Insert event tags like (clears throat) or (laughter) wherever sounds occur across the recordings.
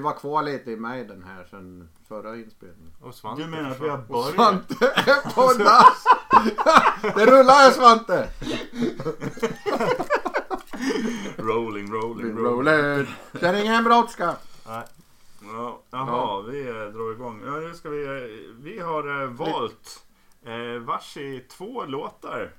vi var kvar lite i Maiden här sen förra inspelningen. Och Svante Du menar att vi har börjat? Svante är på dass! (laughs) Det rullar här Svante! (laughs) Rolling, rolling, rolling. Känner ingen brådska. Nej. Ja, jaha, vi eh, drar igång. Ja, nu ska vi, eh, vi har eh, valt eh, varsi två låtar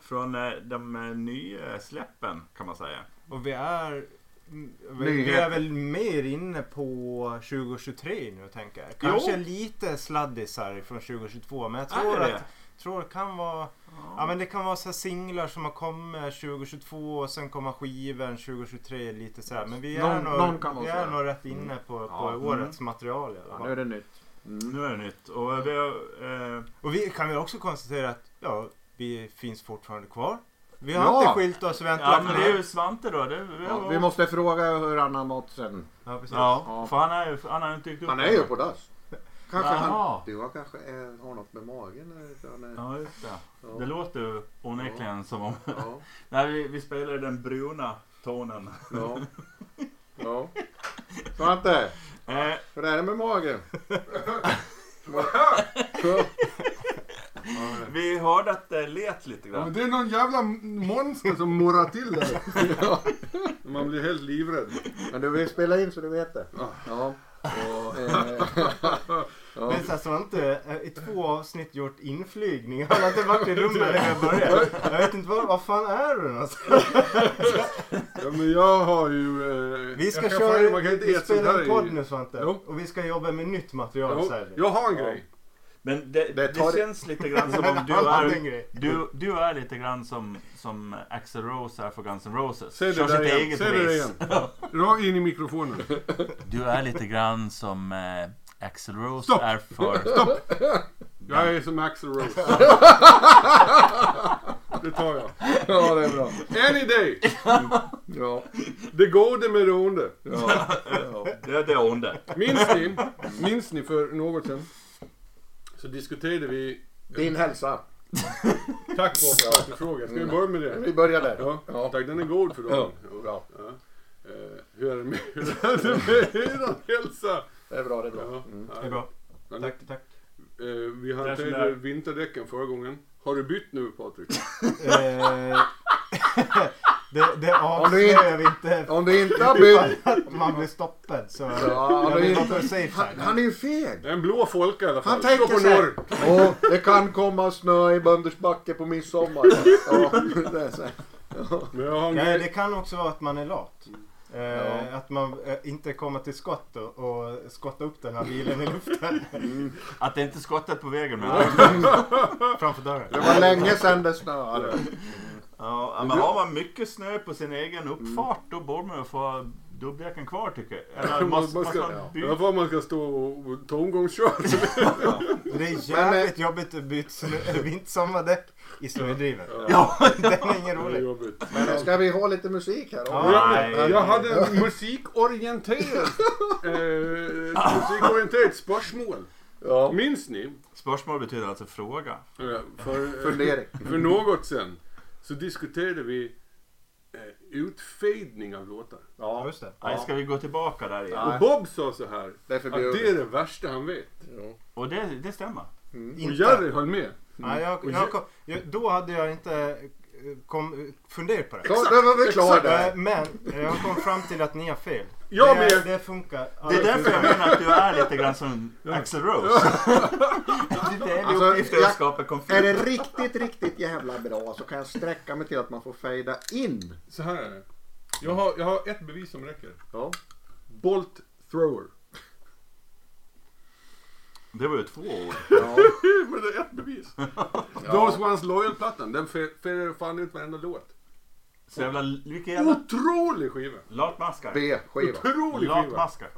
från eh, de eh, nya släppen kan man säga. Och vi är... mm, Vi, är väl mer inne på 2023 nu tänker jag. Kanske Jo. lite sladdisar från 2022 men jag tror att tror det kan vara Ja men det kan vara så singlar som har kommit 2022 och sen kommer skivan 2023 lite så här. Men vi är, Någon- nog, någon vi är nog rätt inne på, på Ja, mm. årets material i alla Ja, fall. nu är det nytt. Mm. Nu är det nytt. Och vi eh, Och vi kan väl också konstatera att ja, vi finns fortfarande kvar. Vi har Ja. inte skilt oss och väntat ja men det är ju Svante då. Det, Ja, vi måste fråga hur han har mått sen. Ja, precis. Ja, Ja. för han, är, ju- han har ju inte dykt upp. Han är ju på dass. Kanske Jaha. han... Du har kanske är, har något med magen? eller? Han är- Ja, just det. Ja. Det låter ju onekligen som om... Ja. (laughs) Nej, vi, vi spelar den bruna tonen. Ja. ja. Svante, (laughs) Eh, hur är det med magen? (laughs) vi hörde att det lät lite Ja, men grann. det är någon jävla monster som morrar till där. (laughs) (laughs) Man blir helt livrädd. Men du vill spela in så du vet det. Ja. Ja. Och, eh, (laughs) ja. Men så har inte eh, i två avsnitt gjort inflygning. Han har inte varit i rummet när jag började. Jag vet inte var, vad fan är du någonstans? Ja, men jag har ju... Eh, Vi ska jag köra, fan- man kan inte vi spelar en i- podd nu Svante. Jo. Och vi ska jobba med nytt material Jo, jag har en Ja. Men det, Det det, tar- känns lite grann som om (laughs) du är... Du, du är lite grann som, som Axl Rose är för Guns N' Roses. Säg det där igen. eget Säg det igen. (laughs) Rakt in i mikrofonen. Du är lite grann som eh, Axl Rose Stopp. är för... (laughs) Jag är som Axl Rose. Det tar jag. ja, det är bra. Any day. Ja. Det gode med det onde. Ja. Ja. Det är det onda. Minns ni, minns ni för något sedan? Så diskuterade vi... Din hälsa. Tack Bob för att du frågar. Ska vi börja med det? Vi börjar där. Ja, Ja. tack. Den är god för dagen. Bra. Ja. Eh, hur är det med, hur är det med er hälsa? Det är bra, det är bra. Ja. Mm. Det är bra. Ja, Tack, tack. eh, vi hanterade vinterdäcken förra gången. Har du bytt nu Patrik? (laughs) (laughs) Det det Om du avslöjar vi inte. Om du inte har (laughs) bytt... Att man blir stoppad så Ja, jag om du inte... safe han, han är ju feg. En blå folka i alla fall. Han tänker på norr. Åh, det kan komma snö i Bönders backe på midsommar. (laughs) Ja, det är så Ja, grej. det kan också vara att man är lat. Eh, Ja. Att man eh, inte kommer till skott och, och skottar upp den här bilen i luften (laughs) Att det inte är skottet på vägen men... framför dörren. Det var länge sedan det snöade. Ja, men har man mycket snö på sin egen uppfart då borde man ju få dubbdäcken kvar tycker jag. Eller (laughs) Man, måste, man måste ska, man I byta? alla fall man ska stå och tomgångsköra. (laughs) Det är jävligt jobbigt att byta vintersommardäck (laughs) i snödriven. Ja, Den är ingen Det är rolig. Men ska vi ha lite musik här? Ja. Jag, Nej. jag hade en musikorienterad, eh, musikorienterat spörsmål. Ja. Minns ni? Spörsmål betyder alltså fråga. Eh, För, Fundering. för något sen så diskuterade vi eh, utfejdning av låtar. Ja, just det. Nej, ska vi gå tillbaka där igen? Och Bob sa så här det är att det är det värsta han vet. Ja. Och det, det stämmer. Och Inte. Jerry höll med. Nej, jag, Och jag, kom- jag, då hade jag inte eh, kom, funderat på det. Var vi klara Eh. Men jag kom fram till att ni har fel. Jag det, med. det funkar. Det är därför jag menar att du är lite grann som Axl Rose. (laughs) Det är Alltså, uppgiften jag- att skapa Är det riktigt, riktigt jävla bra så kan jag sträcka mig till att man får fejda in. Så här är det. Jag har, jag har ett bevis som räcker. Ja. Bolt thrower. Det var ju två ord. Ja. (laughs) Men det är ett bevis. (laughs) Those Ones Loyal-plattan, den färgar fan ut varenda låt. Så jävla, vilken jävla Otrolig skiva! latmaskar. B-skiva. Otrolig skiva! Latmaskar.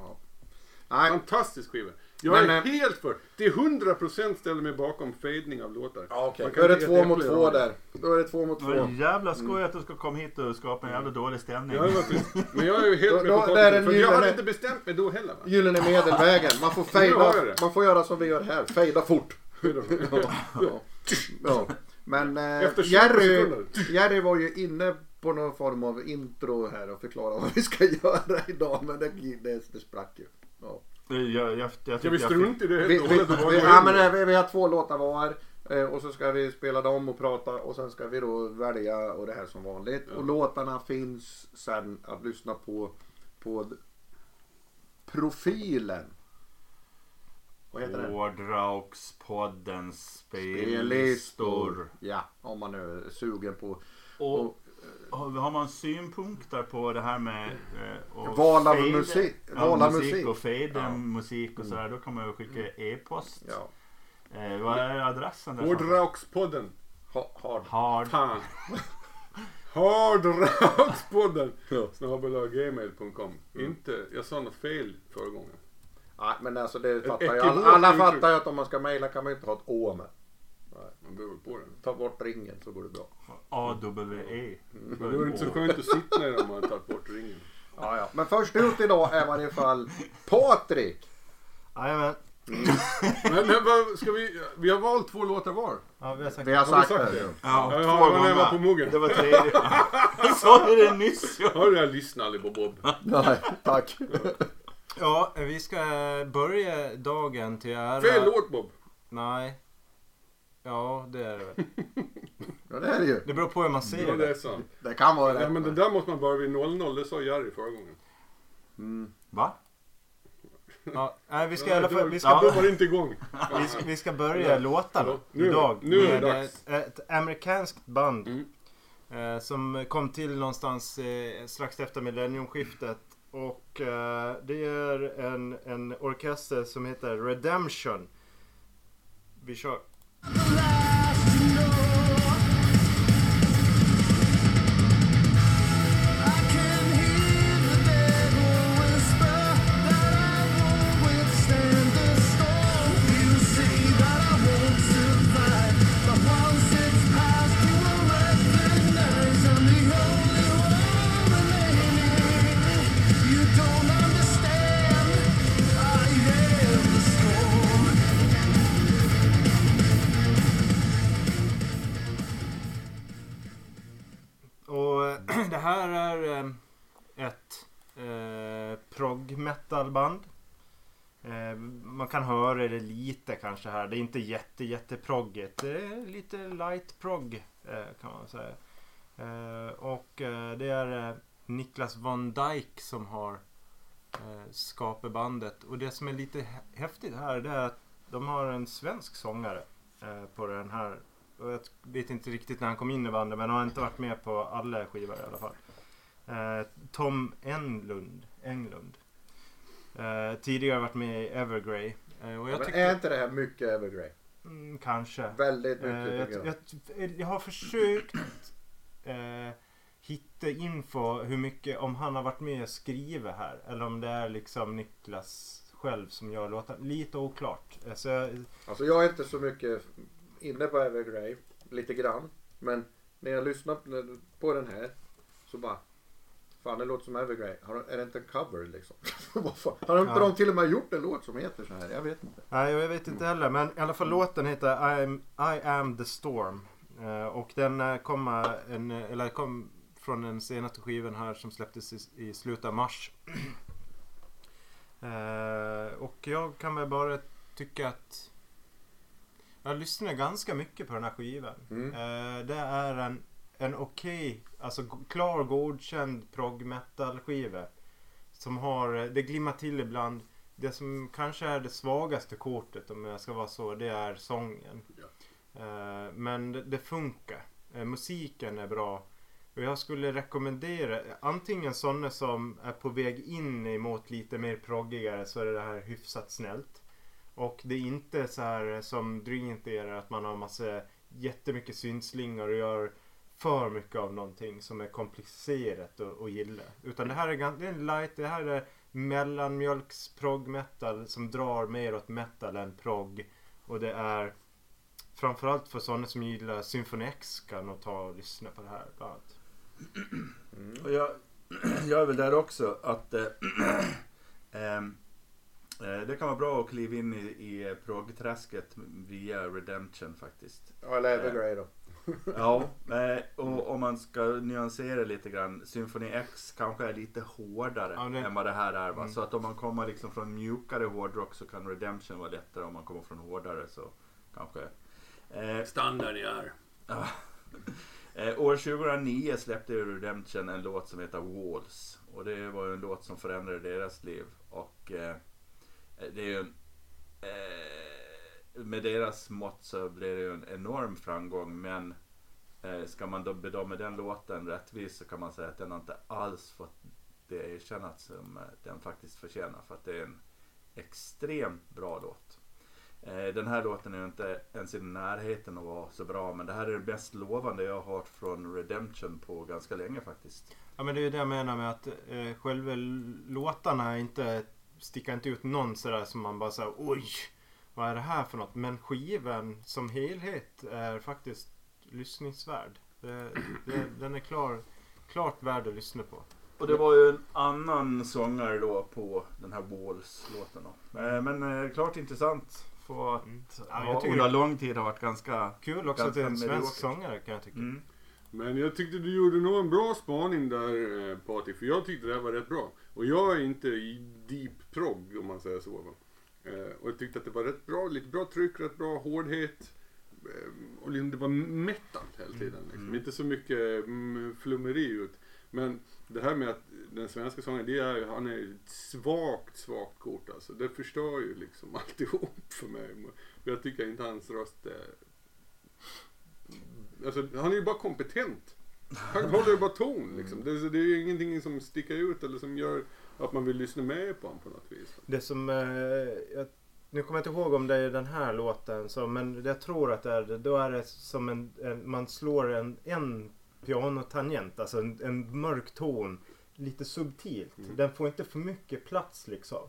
Nej, Fantastisk skiva. Jag Men, är eh, helt för. Det är 100% ställer mig bakom fejdning av låtar. ja, okej. Man Då är det inte två mot äpple två där. Då är det två mot Det var två. jävla skoj att du ska komma hit och skapa en jävla dålig stämning. Ja, det var precis. Men jag är ju helt Då- med då- på där är Patrik. För jag hade inte bestämt mig då heller. Va? Gyllene medelvägen. Man får Nu har jag fejda. det. Man får göra som vi gör här. Fejda fort. Ja. Ja. Ja. Men eh, Efter 20 Jerry, sekunder. Jerry var ju inne på någon form av intro här och förklara vad vi ska göra idag. Men det, det, det sprack ju. Ja. Jag, jag, jag, jag, Ska vi strunta i det Vi, vi, vi, ja, men, eh, vi, vi har två låtar var. eh, Och så ska vi spela dem och prata och sen ska vi då välja och det här som vanligt. Ja. Och låtarna finns sen att lyssna på på profilen. Vad heter den? Hårdrockspoddens Spellistor. spellistor. Ja, om man nu är sugen på. Och Och, har har man synpunkter på det här med eh, Val av musik- ja, musik musik. och fade Ja. musik och sådär. Då kan man ju skicka e-post. ja, Eh, vad är adressen? där? Hårdrockspodden. ha, hard. Hard. Fan. (laughs) Hårdrockspodden. Snabel-a gmail.com. Inte, jag sa något fel förra gången. Nej, men alltså det fattar ju. Alla, alla fattar ju att om man ska mejla kan man ju inte ha ett å med. Man behöver på den. Ta bort ringen så går det bra. AWE. Men då är det inte så skönt att sitta ner om man har tagit bort ringen. Ja, ja. Men först ut idag är i varje fall Patrik. Jajamän. Men, men vad ska vi, vi har valt två låtar var. Ja, vi har sagt Vi har Har vi sagt sagt det. det? Ja, Ja, två det var jag var gånger. på muggen. Det var tredje. (laughs) Sa du det nyss? Ja. Har jag lyssnat aldrig på Bob? Nej, tack. Ja, vi ska börja dagen till ära... Fel låt Bob. Nej. Ja, det är det väl. (laughs) Ja, det är det ju. Det beror på hur man Ja, ser det är det. sant. Det kan vara Ja, rätt. men det där måste man börja vid 00, det sa Jerry förra gången. Mm. Va? (laughs) Ja, nej, vi ska i alla fall... Vi ska, Ja. Då var det inte igång. (laughs) vi ska, vi ska börja låtarna Nu- idag. nu är det dags. ett, ett amerikanskt band. Mm. Eh, som kom till någonstans eh, strax efter millenniumskiftet. Och eh, det är en, en orkester som heter Redemption. Vi kör. The last to know. Kan höra det lite kanske här. Det är inte jätte jätte proggigt. Det är lite light prog eh, kan man säga. Eh, och eh, det är Niklas Von Dijk som har skapat bandet. Och det som är lite häftigt här det är att de har en svensk sångare på den här och jag vet inte riktigt när han kom in i bandet men han har inte varit med på alla skivor i alla fall. Tom Englund. Englund. Eh, tidigare varit med i Evergrey. Eh, och Ja, jag tycker, är inte det här mycket Evergrey? mm, kanske. Väldigt mycket jag, tycker jag. jag, jag har försökt hitta info hur mycket, om han har varit med och skrivit här. Eller om det är liksom Niklas själv som gör låtar. Lite oklart. Så jag, Alltså jag är inte så mycket inne på Evergrey. Lite grann. Men när jag lyssnar på den här så bara Fan det låter som Evergrey. Har, de- är det inte en cover liksom? (laughs) Har inte Ja. de till och med gjort en låt som heter så här? Jag vet inte. Nej, jag vet inte heller. Men i alla fall låten heter I'm, I am the storm. Eh, och den eh, kom, en, eller kom från den senaste skivan här som släpptes i, i slutet av mars. (clears throat) Eh, och jag kan väl bara tycka att jag lyssnar ganska mycket på den här skivan. Mm. Eh, det är en, en okej, alltså g- klar godkänd prog metal skiva. Som har, eh, det glimmar till ibland. Det som kanske är det svagaste kortet om jag ska vara så, det är sången. Eh, men det, det funkar. Eh, musiken är bra. Och jag skulle rekommendera antingen sådana som är på väg in emot lite mer proggigare så är det här hyfsat snällt. Och det är inte så här som Dream att man har massa jättemycket synslingor och gör för mycket av någonting som är komplicerat att, att gilla. Utan det här är, gan- det är en light, det här är mellanmjölks prog metal som drar mer åt metal än prog. Och det är framförallt för sådana som gillar Symphony X kan nog ta och lyssna på det här bland annat. Och jag, (clears throat) jag är väl där också att eh, (clears throat) ehm, eh, det kan vara bra att kliva in i, i proggträsket via Redemption faktiskt. Ja, eller Evergrey då. Ja, och om man ska nyansera lite grann. Symfoni X kanske är lite hårdare Ja, det- än vad det här är. Va? Mm. Så att om man kommer liksom från mjukare hårdrock så kan Redemption vara lättare. Om man kommer från hårdare så kanske. Eh, Standard i är. Ja. (laughs) Eh, år 2009 släppte ju Redemption en låt som heter Walls. Och det var ju en låt som förändrade deras liv. Och eh, det är ju en, eh, med deras mått så blir det ju en enorm framgång. Men eh, ska man då bedöma den låten rättvist så kan man säga att den har inte alls fått det erkännat som eh, den faktiskt förtjänar. För att det är en extremt bra låt. Eh, Den här låten är ju inte ens i närheten av att vara så bra men det här är det mest lovande jag har hört från Redemption på ganska länge faktiskt. Ja men det är ju det jag menar med att eh, själva låtarna inte, sticker inte ut någon sådär som man bara säger oj vad är det här för något? Men skivan som helhet är faktiskt lyssningsvärd. Det, det, den är klar, klart värd att lyssna på. Och det var ju en annan sångare då på den här Walls-låten då. Eh, Men eh, klart intressant. För att Mm. Ja, ha, jag tycker under det är lång tid har varit ganska... kul också att det är en ganska svensk mediokert. sångare kan jag tycka. Mm. Men jag tyckte du gjorde nog en bra spaning där eh, Patrik, för jag tyckte det här var rätt bra. Och jag är inte i deep prog om man säger så. Eh, och jag tyckte att det var rätt bra, lite bra tryck, rätt bra hårdhet. Eh, och liksom det var metal hela tiden. Liksom. Mm. Inte så mycket mm, flummeri ut. Men det här med att den svenska sången, det är, han är ett svagt, svagt kort alltså. Det förstör ju liksom (laughs) alltihop för mig. Jag tycker inte hans röst är... Alltså, han är ju bara kompetent. Han håller ju bara ton liksom. Det, det är ju ingenting som sticker ut eller som gör att man vill lyssna med på honom på något vis. Det som, eh, jag, nu kommer jag inte ihåg om det är den här låten, så, men jag tror att det är det. Då är det som en, en man slår en, en pianotangent, alltså en, en mörk ton, lite subtilt. Mm. Den får inte för mycket plats liksom.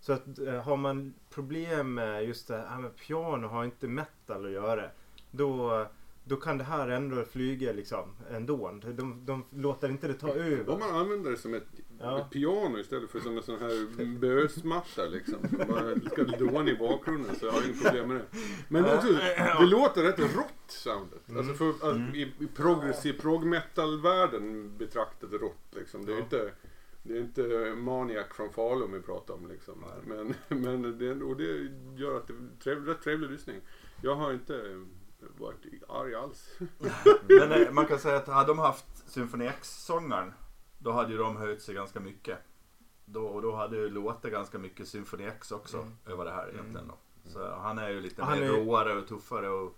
Så att eh, har man problem med just det här med piano har inte metal att göra. Då, då kan det här ändå flyga liksom ändå. De, de låter inte det ta över. Om man använder det som ett, Ja. ett piano istället för som en sån här bösmatta liksom. Som bara ska dåna i bakgrunden så jag har inget problem med det. Men Ja. också, det låter rätt rått soundet. Mm. Alltså för att Mm. i, i progressiv prog metal-världen betraktat rått liksom. Det är Ja. inte det är inte Maniac från Falun vi pratar om liksom. Men, men det, och det gör att det är trev, rätt trevlig lyssning. Jag har inte varit arg alls. (laughs) Men eh, man kan säga att hade de haft Symfoni X-sångaren då hade ju de höjt sig ganska mycket. Då, och då hade ju låtit ganska mycket Symfoni X också Mm. över det här egentligen då. Så han är ju lite Han mer är- råare och tuffare och...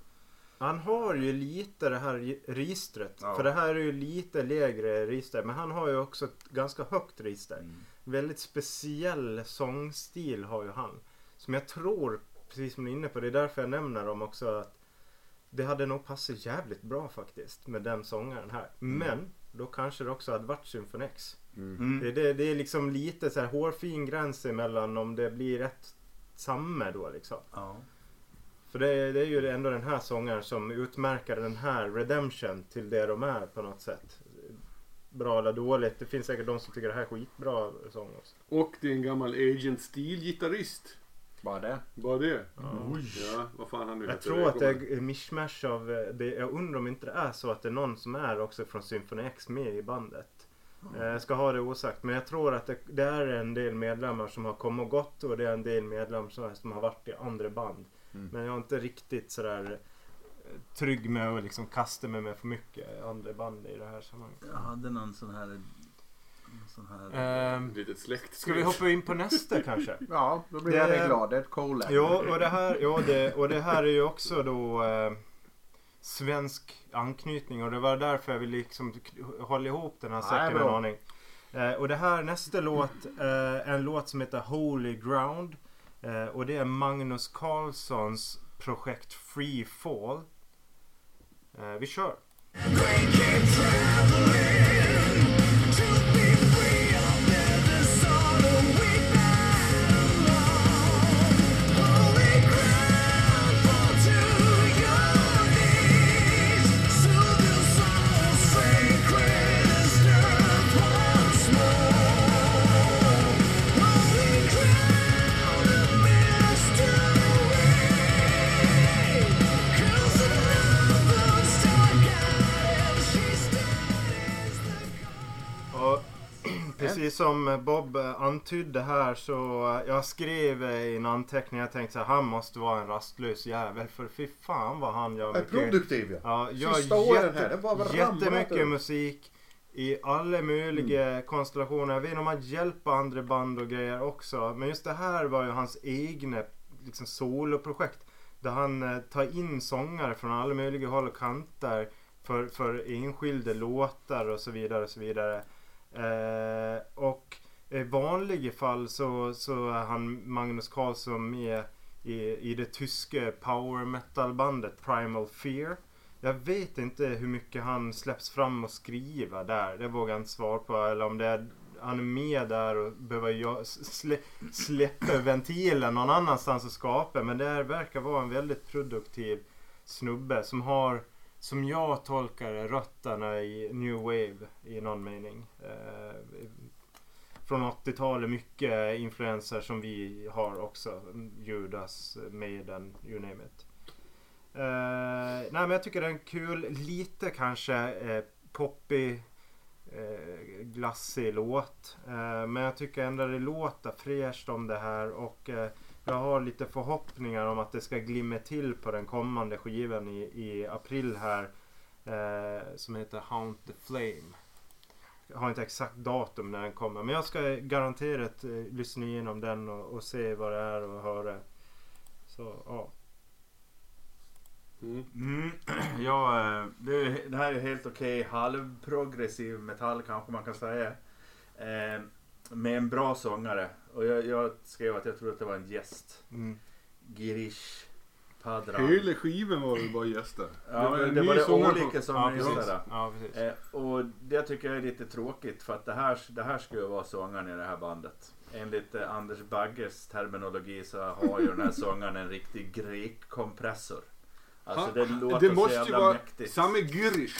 Han har ju lite det här registret. Ja. För det här är ju lite lägre register. Men han har ju också ett ganska högt register. Mm. Väldigt speciell sångstil har ju han. Som jag tror, precis som du är inne på, det är därför jag nämner dem också. att Det hade nog passat jävligt bra faktiskt med den sångaren här. Men då kanske det också hade varit Symfon X. Mm. Det, det, det är liksom lite så här hårfin gräns emellan om det blir rätt samma då liksom. Ja. För det, är- det är ju ändå den här sångaren som utmärker den här Redemption till det de är på något sätt. Bra eller dåligt. Det finns säkert de som tycker det här är skitbra sång också. Och det är en gammal Agent Steel-gitarrist. Bara det. Bara det. Oj. Ja, vad fan han nu Jag heter. tror att det är mishmash av, eh, det, jag undrar om inte det är så att det är någon som är också från Symphony X med i bandet. Eh, Jag ska ha det osagt men jag tror att det, det är en del medlemmar som har kommit och gått och det är en del medlemmar som, som har varit i andra band. Mm. Men jag är inte riktigt sådär eh, trygg med att liksom kasta mig med för mycket andra band i det här sammanhanget. Jag hade någon sån här... Sån här... Ett litet släkt. ska vi hoppa in på nästa kanske? (laughs) Ja, då blir Det- jag glad. Det är ett collab. Jo, och det här, jo, det, och det här är ju också då eh, svensk anknytning och det var därför jag ville liksom hålla ihop den här säcken en aning. Eh, och det här nästa låt eh, en låt som heter Holy Ground. Eh, och det är Magnus Carlssons projekt Free Fall. Eh, vi kör. Cause the love som Bob antydde här så jag skrev i en anteckning. Jag tänkte så här, han måste vara en rastlös jävel. För fy fan vad han gör Är mycket. produktiv ja. Ja, Sista åren jätte- här, det var väl jättemycket ramlat musik. I alla möjliga Mm. konstellationer. Jag vet inte om han hjälper andra band och grejer också. Men just det här var ju hans egna liksom, soloprojekt. Där han eh, tar in sångare från alla möjliga håll och kanter. För, för enskilda låtar och så vidare och så vidare. Eh, och i vanliga fall så, så är han Magnus Carlsson med i, i det tyska power metal bandet Primal Fear. Jag vet inte hur mycket han släpps fram och skriva där. Det vågar jag inte svara på. Eller om det är, han är med där och behöver jag slä, släppa ventilen någon annanstans och skapa. Men det här verkar vara en väldigt produktiv snubbe som har, som jag tolkar det, rötterna i New Wave i någon mening. Eh, från 80-talet mycket influenser som vi har också. Judas, Maiden, you name it. Eh, nej men jag tycker det är en kul, lite kanske eh, poppig, eh, glassig låt. Eh, men jag tycker ändå det låter fräscht om det här och eh, jag har lite förhoppningar om att det ska glimma till på den kommande skivan i, i april här. Eh, som heter Haunt the Flame. Jag har inte exakt datum när den kommer men jag ska garanterat eh, lyssna igenom den och, och se vad det är och höra. Så ja. Mm. Mm, (clears throat) ja, eh, det, det här är helt okej halvprogressiv metall kanske man kan säga. Eh, med en bra sångare. Och jag, jag skrev att jag tror att det var en gäst. Mm. Girish Padran. Hela skivan var väl bara gäster? Ja, det ny var det sångare olika Ja, som precis. Ja, precis. Eh, och det tycker jag är lite tråkigt för att det här, det här skulle vara sångaren i det här bandet. Enligt eh, Anders Bagges terminologi så har ju den här sångaren en riktig grekkompressor. Alltså det låter det så måste ju jävla vara mäktigt. samma Girish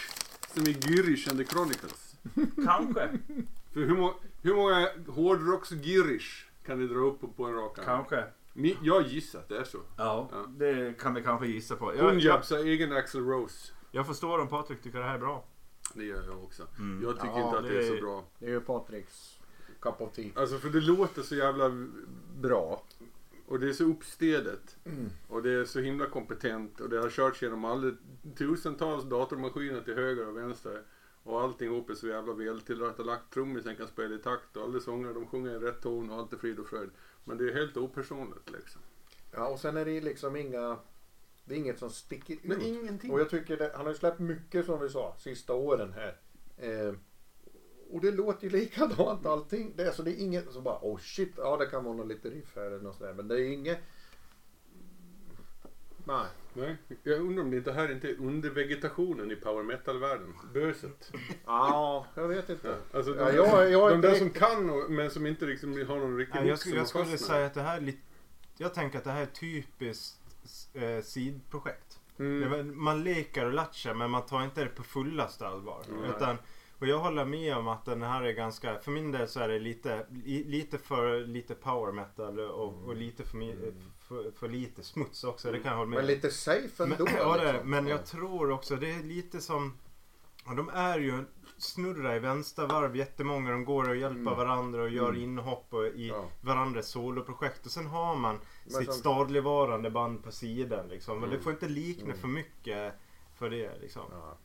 som i Girish and the Chronicles. Kanske, För hur, må, hur många hårdrocks-Girish kan ni dra upp på, en rak arm? kanske. Ni, jag gissar att det är så. Ja, Ja. det kan vi kanske gissa på. Punjabs egen Axl Rose. jag förstår om Patrik tycker det här är bra. Det gör jag också. Mm. Jag tycker Ja, inte att det är så det- bra. Det är ju Patriks cup of tea. Alltså för det låter så jävla bra. Och det är så uppstädat. Mm. Och det är så himla kompetent. Och det har körts genom alla tusentals datormaskiner till höger och vänster. Och allting ihop är så jävla väl tillrättalagt. Trummisen kan spela i takt och alla sångare de sjunger i rätt ton och allt är frid och fröjd. Men det är helt opersonligt liksom. Ja, och sen är det liksom inga... Det är inget som sticker ut. Men ingenting. Och jag tycker det, han har ju släppt mycket som vi sa, sista åren här. Eh, och det låter ju likadant allting. Det är, så det är inget som bara oh shit, ja det kan vara något lite riff här eller något sådär. Men det är inget... Nej. Nej, jag undrar om det inte här inte är undervegetationen i power metal-världen. Böset. Ja, jag vet inte. Ja, alltså Ja, de, jag- jag är de där som kan och, men som inte liksom har någon riktig Nej, jag, skulle, jag skulle säga att det här är lite... Jag tänker att det här är typiskt eh, sidprojekt. Mm. Man leker och latchar men man tar inte det på fullaste allvar. Nej. Utan, och jag håller med om att den här är ganska, för min del så är det lite, li, lite för lite power metal och, och lite för, mi- för, för lite smuts också. Det kan jag hålla med Men lite safe ändå. Men, ja, det, liksom. men Ja. jag tror också det är lite som ja, de är ju snurrar i vänstervarv jättemånga. De går och hjälper Mm. varandra och gör Mm. inhopp och, i Ja. varandras soloprojekt. Och sen har man Men sitt som- stadligvarande band på sidan. Liksom. Men Mm. det får inte likna Mm. för mycket för det. Liksom. Ja.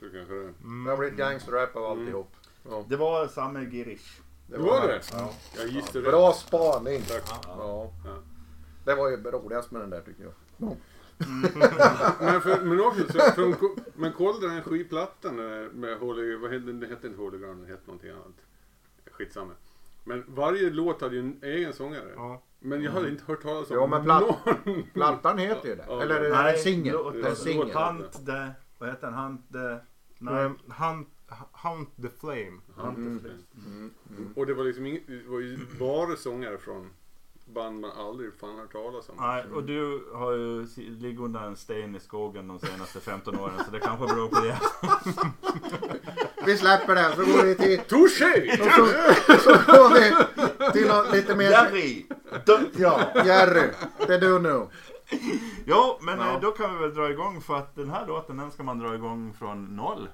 Så kanske det är. Mm. Det har blivit gangsterrap av Mm. alltihop. Ja. Det var samma Girish. Det var det? Ja. Jag gissade det. Bra spaning. Tack. Ja. Ja. Det var ju roligast med den där tycker jag. (laughs) Men, för, men också, så, för, hon- men kolla den här skivplattan med Holy, vad hette den? Hette inte Holy Ground, den hette någonting annat. Skitsamma. Men varje låt hade ju en egen sångare. Ja. Men jag hade inte hört talas om Jo, men platt- någon. Plattan heter ju det. Ja, Eller är det Nej, en singel? låt- låt- låt- Hunt the... Vad heter den? Hunt the... Nej. Hunt, Hunt the Flame. Hunt Mm. the Flame. Mm, mm. Och det var liksom inget, det var ju bara sångare från band man aldrig fan hört talas om. Nej, och du har ju ligger under en sten i skogen de senaste 15 åren så det kanske beror på det. (laughs) Vi släpper det så går vi till... Touché! Och så, så går vi till något lite mer... Jerry! Ja, Jerry. Det är du nu. (laughs) Jo, men Ja. eh, då kan vi väl dra igång för att den här låten den ska man dra igång från noll.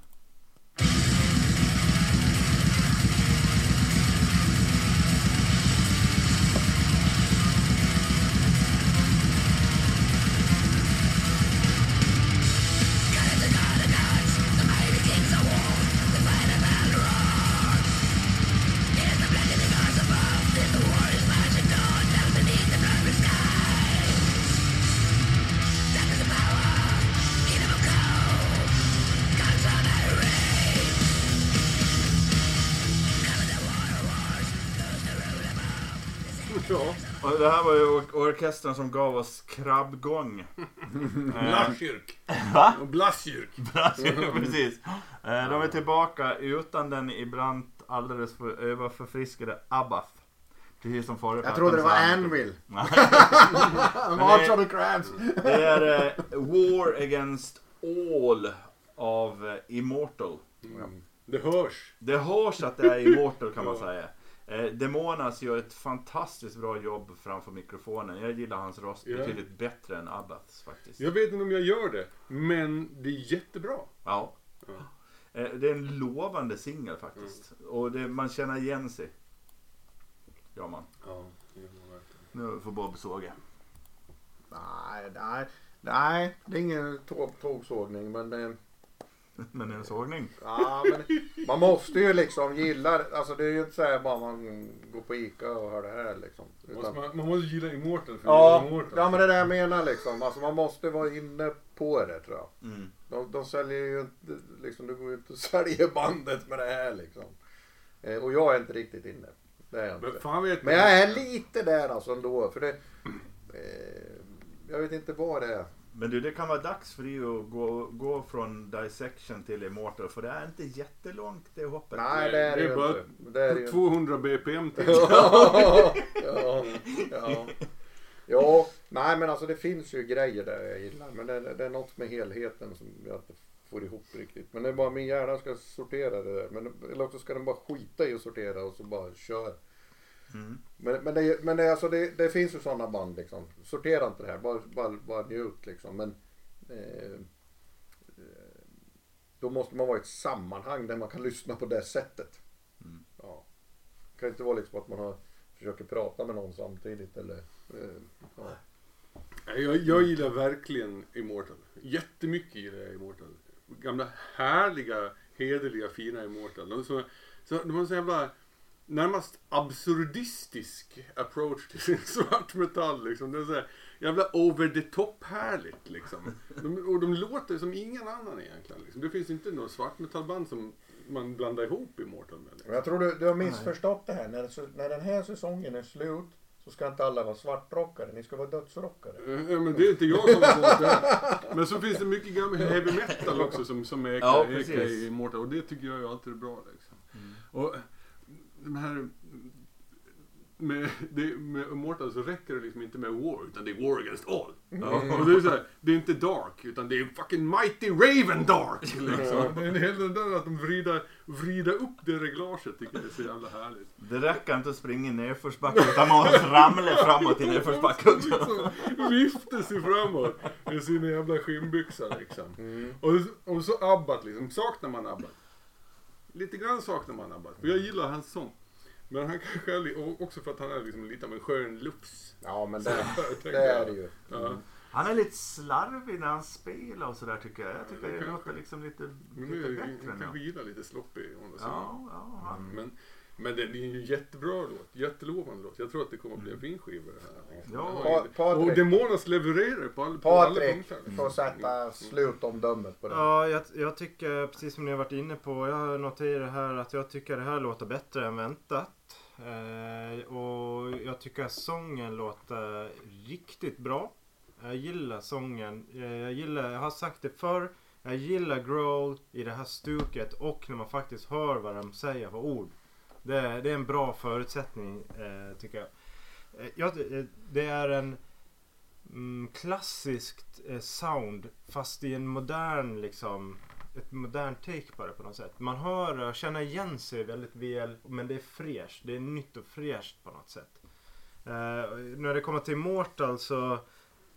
Det här var ju or- orkestern som gav oss krabbgång. (laughs) Eh, Blaskyrk. Va? Blaskyrk. (laughs) Precis. Eh, De är tillbaka utan den ibland alldeles för överförfriskade Abath. Precis som förra Jag trodde det var. Anvil. (laughs) March of the Crabs. Det är eh, War Against All av eh, Immortal. Mm. Det hörs. Det hörs att det är Immortal kan man säga. Eh, Demonas gör ett fantastiskt bra jobb framför mikrofonen. Jag gillar hans röst Ja. betydligt bättre än Abaths faktiskt. Jag vet inte om jag gör det, men det är jättebra. Ja. Ja. Eh, Det är en lovande singel faktiskt. Och det, man känner igen sig. Ja man. Ja, Nu får Bob såga. Nej, nej, nej, det är ingen tåg, tågsågning men, eh, (laughs) Men en sågning. ja, men man måste ju liksom gilla det. Alltså det är ju inte så här bara man går på Ica och hör det här liksom. Utan, man, man måste gilla Immortal för ja, att Immortal. ja men det är det jag menar liksom. Alltså man måste vara inne på det tror jag. Mm. De, de säljer ju inte, liksom, det går ju inte att (laughs) sälja bandet med det här liksom. Eh, och jag är inte riktigt inne. Det är jag Men inte. fan vet Men jag är lite där alltså ändå. För det, eh, jag vet inte vad det är. Men du, det kan vara dags för dig att gå, gå från Dissection till Immortal. För det är inte jättelångt det hoppet. Nej det är det, det är bara inte. Det är det ju 200 BPM till. ja, ja, ja. ja, nej men alltså det finns ju grejer där jag gillar. Men det, det är något med helheten som jag inte får ihop riktigt. Men det är bara min hjärna ska sortera det där. Men, eller också ska den bara skita i att sortera och så bara kör. Mm. Men, men, det, men det, alltså det, det finns ju sådana band liksom. Sortera inte det här, bara, bara, bara njut liksom. Men eh, eh, då måste man vara i ett sammanhang där man kan lyssna på det sättet. Mm. Ja. Det kan inte vara liksom att man har, försöker prata med någon samtidigt eller eh, ja. Jag, jag gillar verkligen Immortal. Jättemycket gillar jag Immortal. Gamla härliga, hederliga, fina Immortal. De, så, så, de har så jävla närmast absurdistisk approach till sin (laughs) svartmetall. Liksom. Det är så här, jävla over the top härligt liksom. De, och de låter som ingen annan egentligen. Liksom. Det finns inte något svartmetallband som man blandar ihop Immortal med. Liksom. Jag tror du, du har missförstått det här. När, när den här säsongen är slut så ska inte alla vara svartrockare. Ni ska vara dödsrockare. Eh, Men det är inte jag som har valt det här. Men så finns det mycket gammal heavy metal också som, som är Ja, ja, precis. Immortal. Och det tycker jag ju alltid är bra. Liksom. Och de här... Med, det, med Immortal så räcker det liksom inte med War, utan det är War against all. Och det är så här, det är inte Dark, utan det är fucking Mighty Raven Dark. Liksom. Det är en hel den där att de vrider, vrider upp det reglaget tycker jag är så jävla härligt. Det räcker inte att springa i nedförsbacke utan man måste ramla framåt i nedförsbacken. Så (laughs) viftar sig framåt med sina jävla skinnbyxor liksom. Och, och så Abbat liksom. Saknar man Abbat? Lite grann saknar man Abbat. För jag gillar hans sång. Men han kanske är, också för att han är liksom lite av en skön lufs. Ja men det, det är det ju. Ja. Han är lite slarvig när han spelar och sådär tycker jag. Jag tycker Ja, det låter liksom lite, Men lite nu bättre nu. kanske gillar lite sloppy. om det så. Ja, ja, han. Men, men det är ju en jättebra låt. Jättelovande låt. Jag tror att det kommer att bli en fin skiva det här. Ja. Ja, Pa- Patrik. och Demonas levererar på, all, på alla Patrik punkter. får sätta slutomdömet på det. Ja, jag, jag tycker precis som ni har varit inne på. Jag har noterat här att jag tycker det här låter bättre än väntat. Eh, och jag tycker att sången låter riktigt bra. Jag gillar sången. Eh, jag gillar, jag har sagt det förr. Jag gillar growl i det här stuket och när man faktiskt hör vad de säger för ord. Det, är- det är en bra förutsättning eh, tycker eh, jag. Eh, Det är en mm, klassiskt eh, sound fast i en modern liksom ett modernt take på det på något sätt. Man hör och känner igen sig väldigt väl men det är fräscht. Det är nytt och fräscht på något sätt. Eh, när det kommer till Mortal så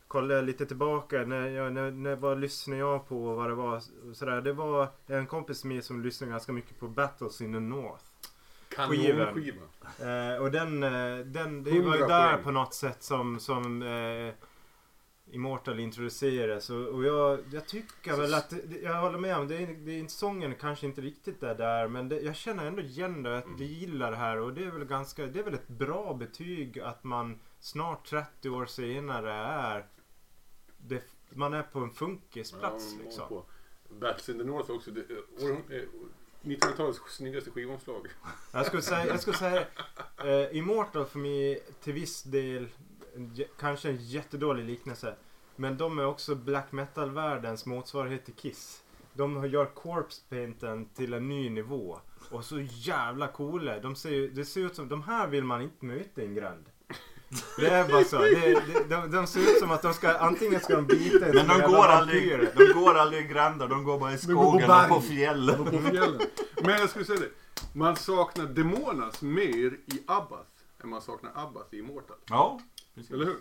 kollar jag lite tillbaka. När, jag, när, när vad lyssnade jag på och vad det var. Sådär. Det var en kompis med som lyssnade ganska mycket på Battles in the North. Kanonskiva. Eh, och den, eh, den det var ju 100 där på något sätt som, som eh, Immortal introducerades. Och, och jag, jag tycker väl att, jag håller med om, det är, det är, sången kanske inte riktigt är där. Men det, jag känner ändå igen det, att Mm. jag gillar det här. Och det är väl ganska, det är väl ett bra betyg att man snart 30 år senare är, det, man är på en funkisplats Ja, liksom. på. Battles in the North också. Det, år, eh, 1900-talets snyggaste skivomslag. Jag skulle säga, jag skulle säga Eh, Immortal för mig till viss del, en kanske en jättedålig liknelse. Men de är också black metal-världens motsvarighet till Kiss. De gör corpse painten till en ny nivå. Och så jävla coola. De ser, ju- det ser ut som, de här vill man inte möta i en gränd. Det är bara så. Det, det, de, de ser ut som att de ska, antingen ska de bita en Men de går, aldrig, de går aldrig i gränder, de går bara i på skogen berg. och på fjällen. på fjällen. Men jag skulle säga det. Man saknar Demonas mer i Abbas än man saknar Abbas i Immortal. Ja, precis. Eller hur?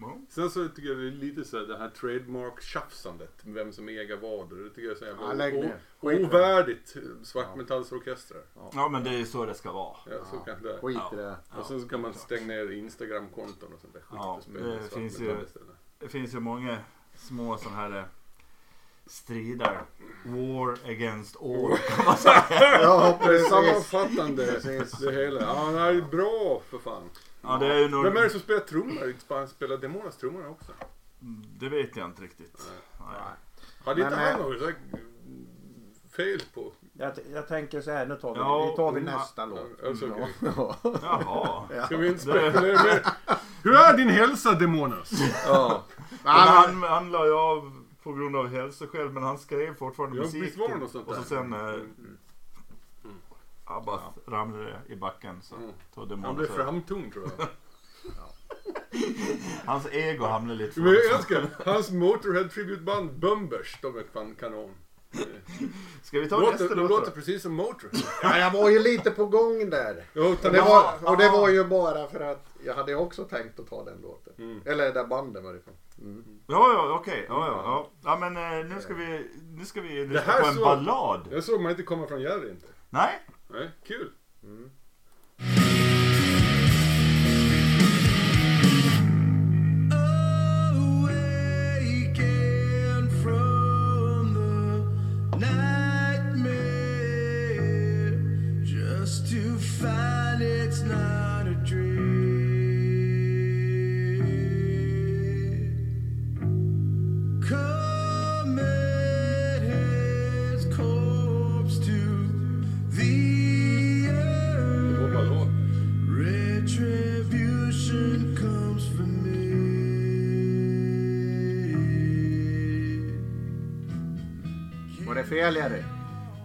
Ja. Sen så tycker jag det är lite så här, det här trademark-tjafsandet. Vem som äger vad. Det tycker jag är så jävla Ja, ovärdigt svartmetallsorkestrar. ja, men det är ju så det ska vara. Ja, så kanske det. Skit i det. Och sen så kan man stänga ner Instagram-konton och sånt där skit Ja, det finns ju-. Det finns ju många små sådana här eh, strider. War against all (laughs) kan man säga. Ja, Det är precis. sammanfattande Precis. det hela. Ja, det här är bra för fan. Ja, det är ju nog... Vem är det som spelar trummor? Sp- Spelar Demonas trummorna också? Det vet jag inte riktigt. Nej. Hade inte Men, han eh, något fel på? Jag, jag tänker så här, nu tar vi, Ja, vi tar vi mm, nästa låt. alltså. Ja. Jaha. Ska vi inte spekulera mer? Hur är din hälsa Demonas? Ja. (laughs) Han, han la ju av på grund av hälsoskäl men han skrev fortfarande Ja, musik. och så sen eh, Mm. Abbas ramlade i backen så Mm. tog Han demonen blev framtung tror jag. (laughs) Hans ego hamnade lite Men jag älskar hans Motorhead tributeband Bumbers. De är fan kanon. Ska vi ta Låter, nästa låt låter precis som Motorhead. ja, jag var ju lite på gång där. Jo, det, det var, och det var ju bara för att jag hade också tänkt att ta den låten. Mm. Eller det där bandet varifrån. Mm. Ja, ja, okej. Ja, ja, ja. ja, men eh, nu ska vi, nu ska vi lyssna här på en så- ballad. Jag såg man inte komma från Jerry inte. Nej, Nej, kul. Mm. From the nightmare just to find it's not Det fel Jerry?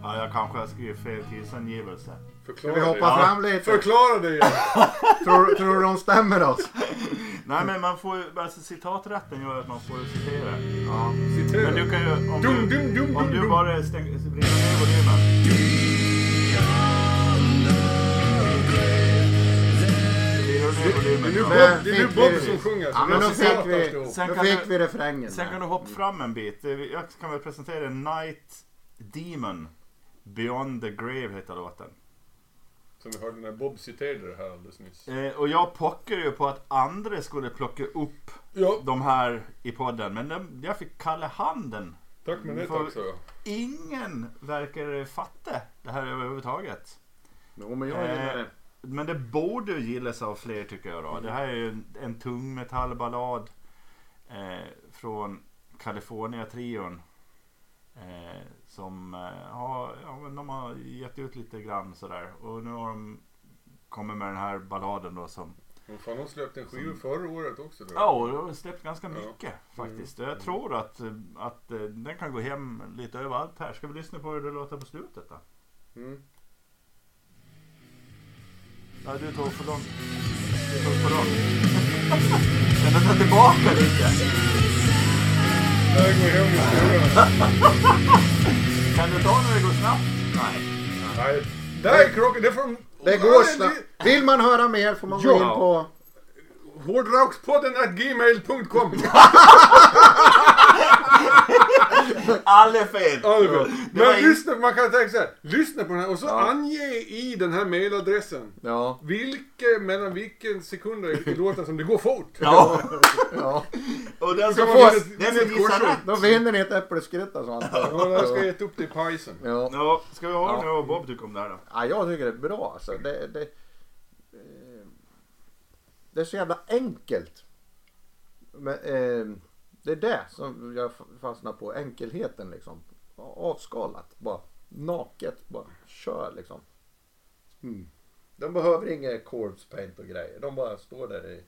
ja, jag kanske har skrivit fel tidsangivelse. Ska Förklara vi hoppa det. fram lite? Förklara det. (laughs) Tror, tror du de stämmer oss? Nej, men man får ju, alltså citaträtten gör att man får citera. Ja. Citera. Men du kan ju, om Dum, du, dum, dum, om dum, du dum. bara stänger, vrider ner volymen. Det är nu ja. Bob, det är nu Fick Bob vi- som sjunger. Ja, men det då fick vi. Sen då kan fick du- vi refrängen. Sen kan du hoppa fram en bit. Jag kan väl presentera Night Demon. Beyond the Grave heter låten. Som vi hörde när Bob citerade det här alldeles nyss. Eh, och jag pockade ju på att andra skulle plocka upp Ja, de här i podden. Men de, jag fick kalla handen. tack men det För- också. Ingen verkar fatta det här överhuvudtaget. Jo men jag gillar det. Men det borde ju gillas av fler tycker jag då. Det här är ju en, en tung metallballad eh, från California-trion. Eh, som eh, har, ja, men de har gett ut lite grann sådär. Och nu har de kommit med den här balladen då som Men fan, de släppte en skiva förra året också. Då. Ja, och de har släppt ganska Ja. mycket faktiskt. Jag tror att, eh, att eh, den kan gå hem lite överallt här. Ska vi lyssna på hur det låter på slutet då? Mm. Ja, du tog för långt. Du tog för långt. (laughs) Kan du ta tillbaka lite? Här går hem i skolan. (laughs) Kan du ta när det går snabbt? Nej. Nej, där är krocken. Det är från... Det går snabbt. Vill man höra mer får man gå in på... Hårdrockspodden at gmail.com. (laughs) (laughs) All är fel! Det var Men lyssna, man kan tänka så här. Lyssna på den här och så Ja. ange i den här mailadressen Ja. vilken, mellan vilken sekunder i låten som det går fort. Ja, (laughs) ja. och den som, får, den som gissar rätt. Då vinner ni ett äppelskrytta så antar Ja, jag. jag ska äta upp det i pajsen. Ja. Ja, ska vi höra Ja. nu vad Bob tycker om det här då? ja, jag tycker det är bra alltså. Det, det, eh, det är så jävla enkelt. Men, eh, det är det som jag fastnar på. Enkelheten liksom. Avskalat. Bara naket. Bara kör liksom. De behöver inget corpse paint och grejer. De bara står där i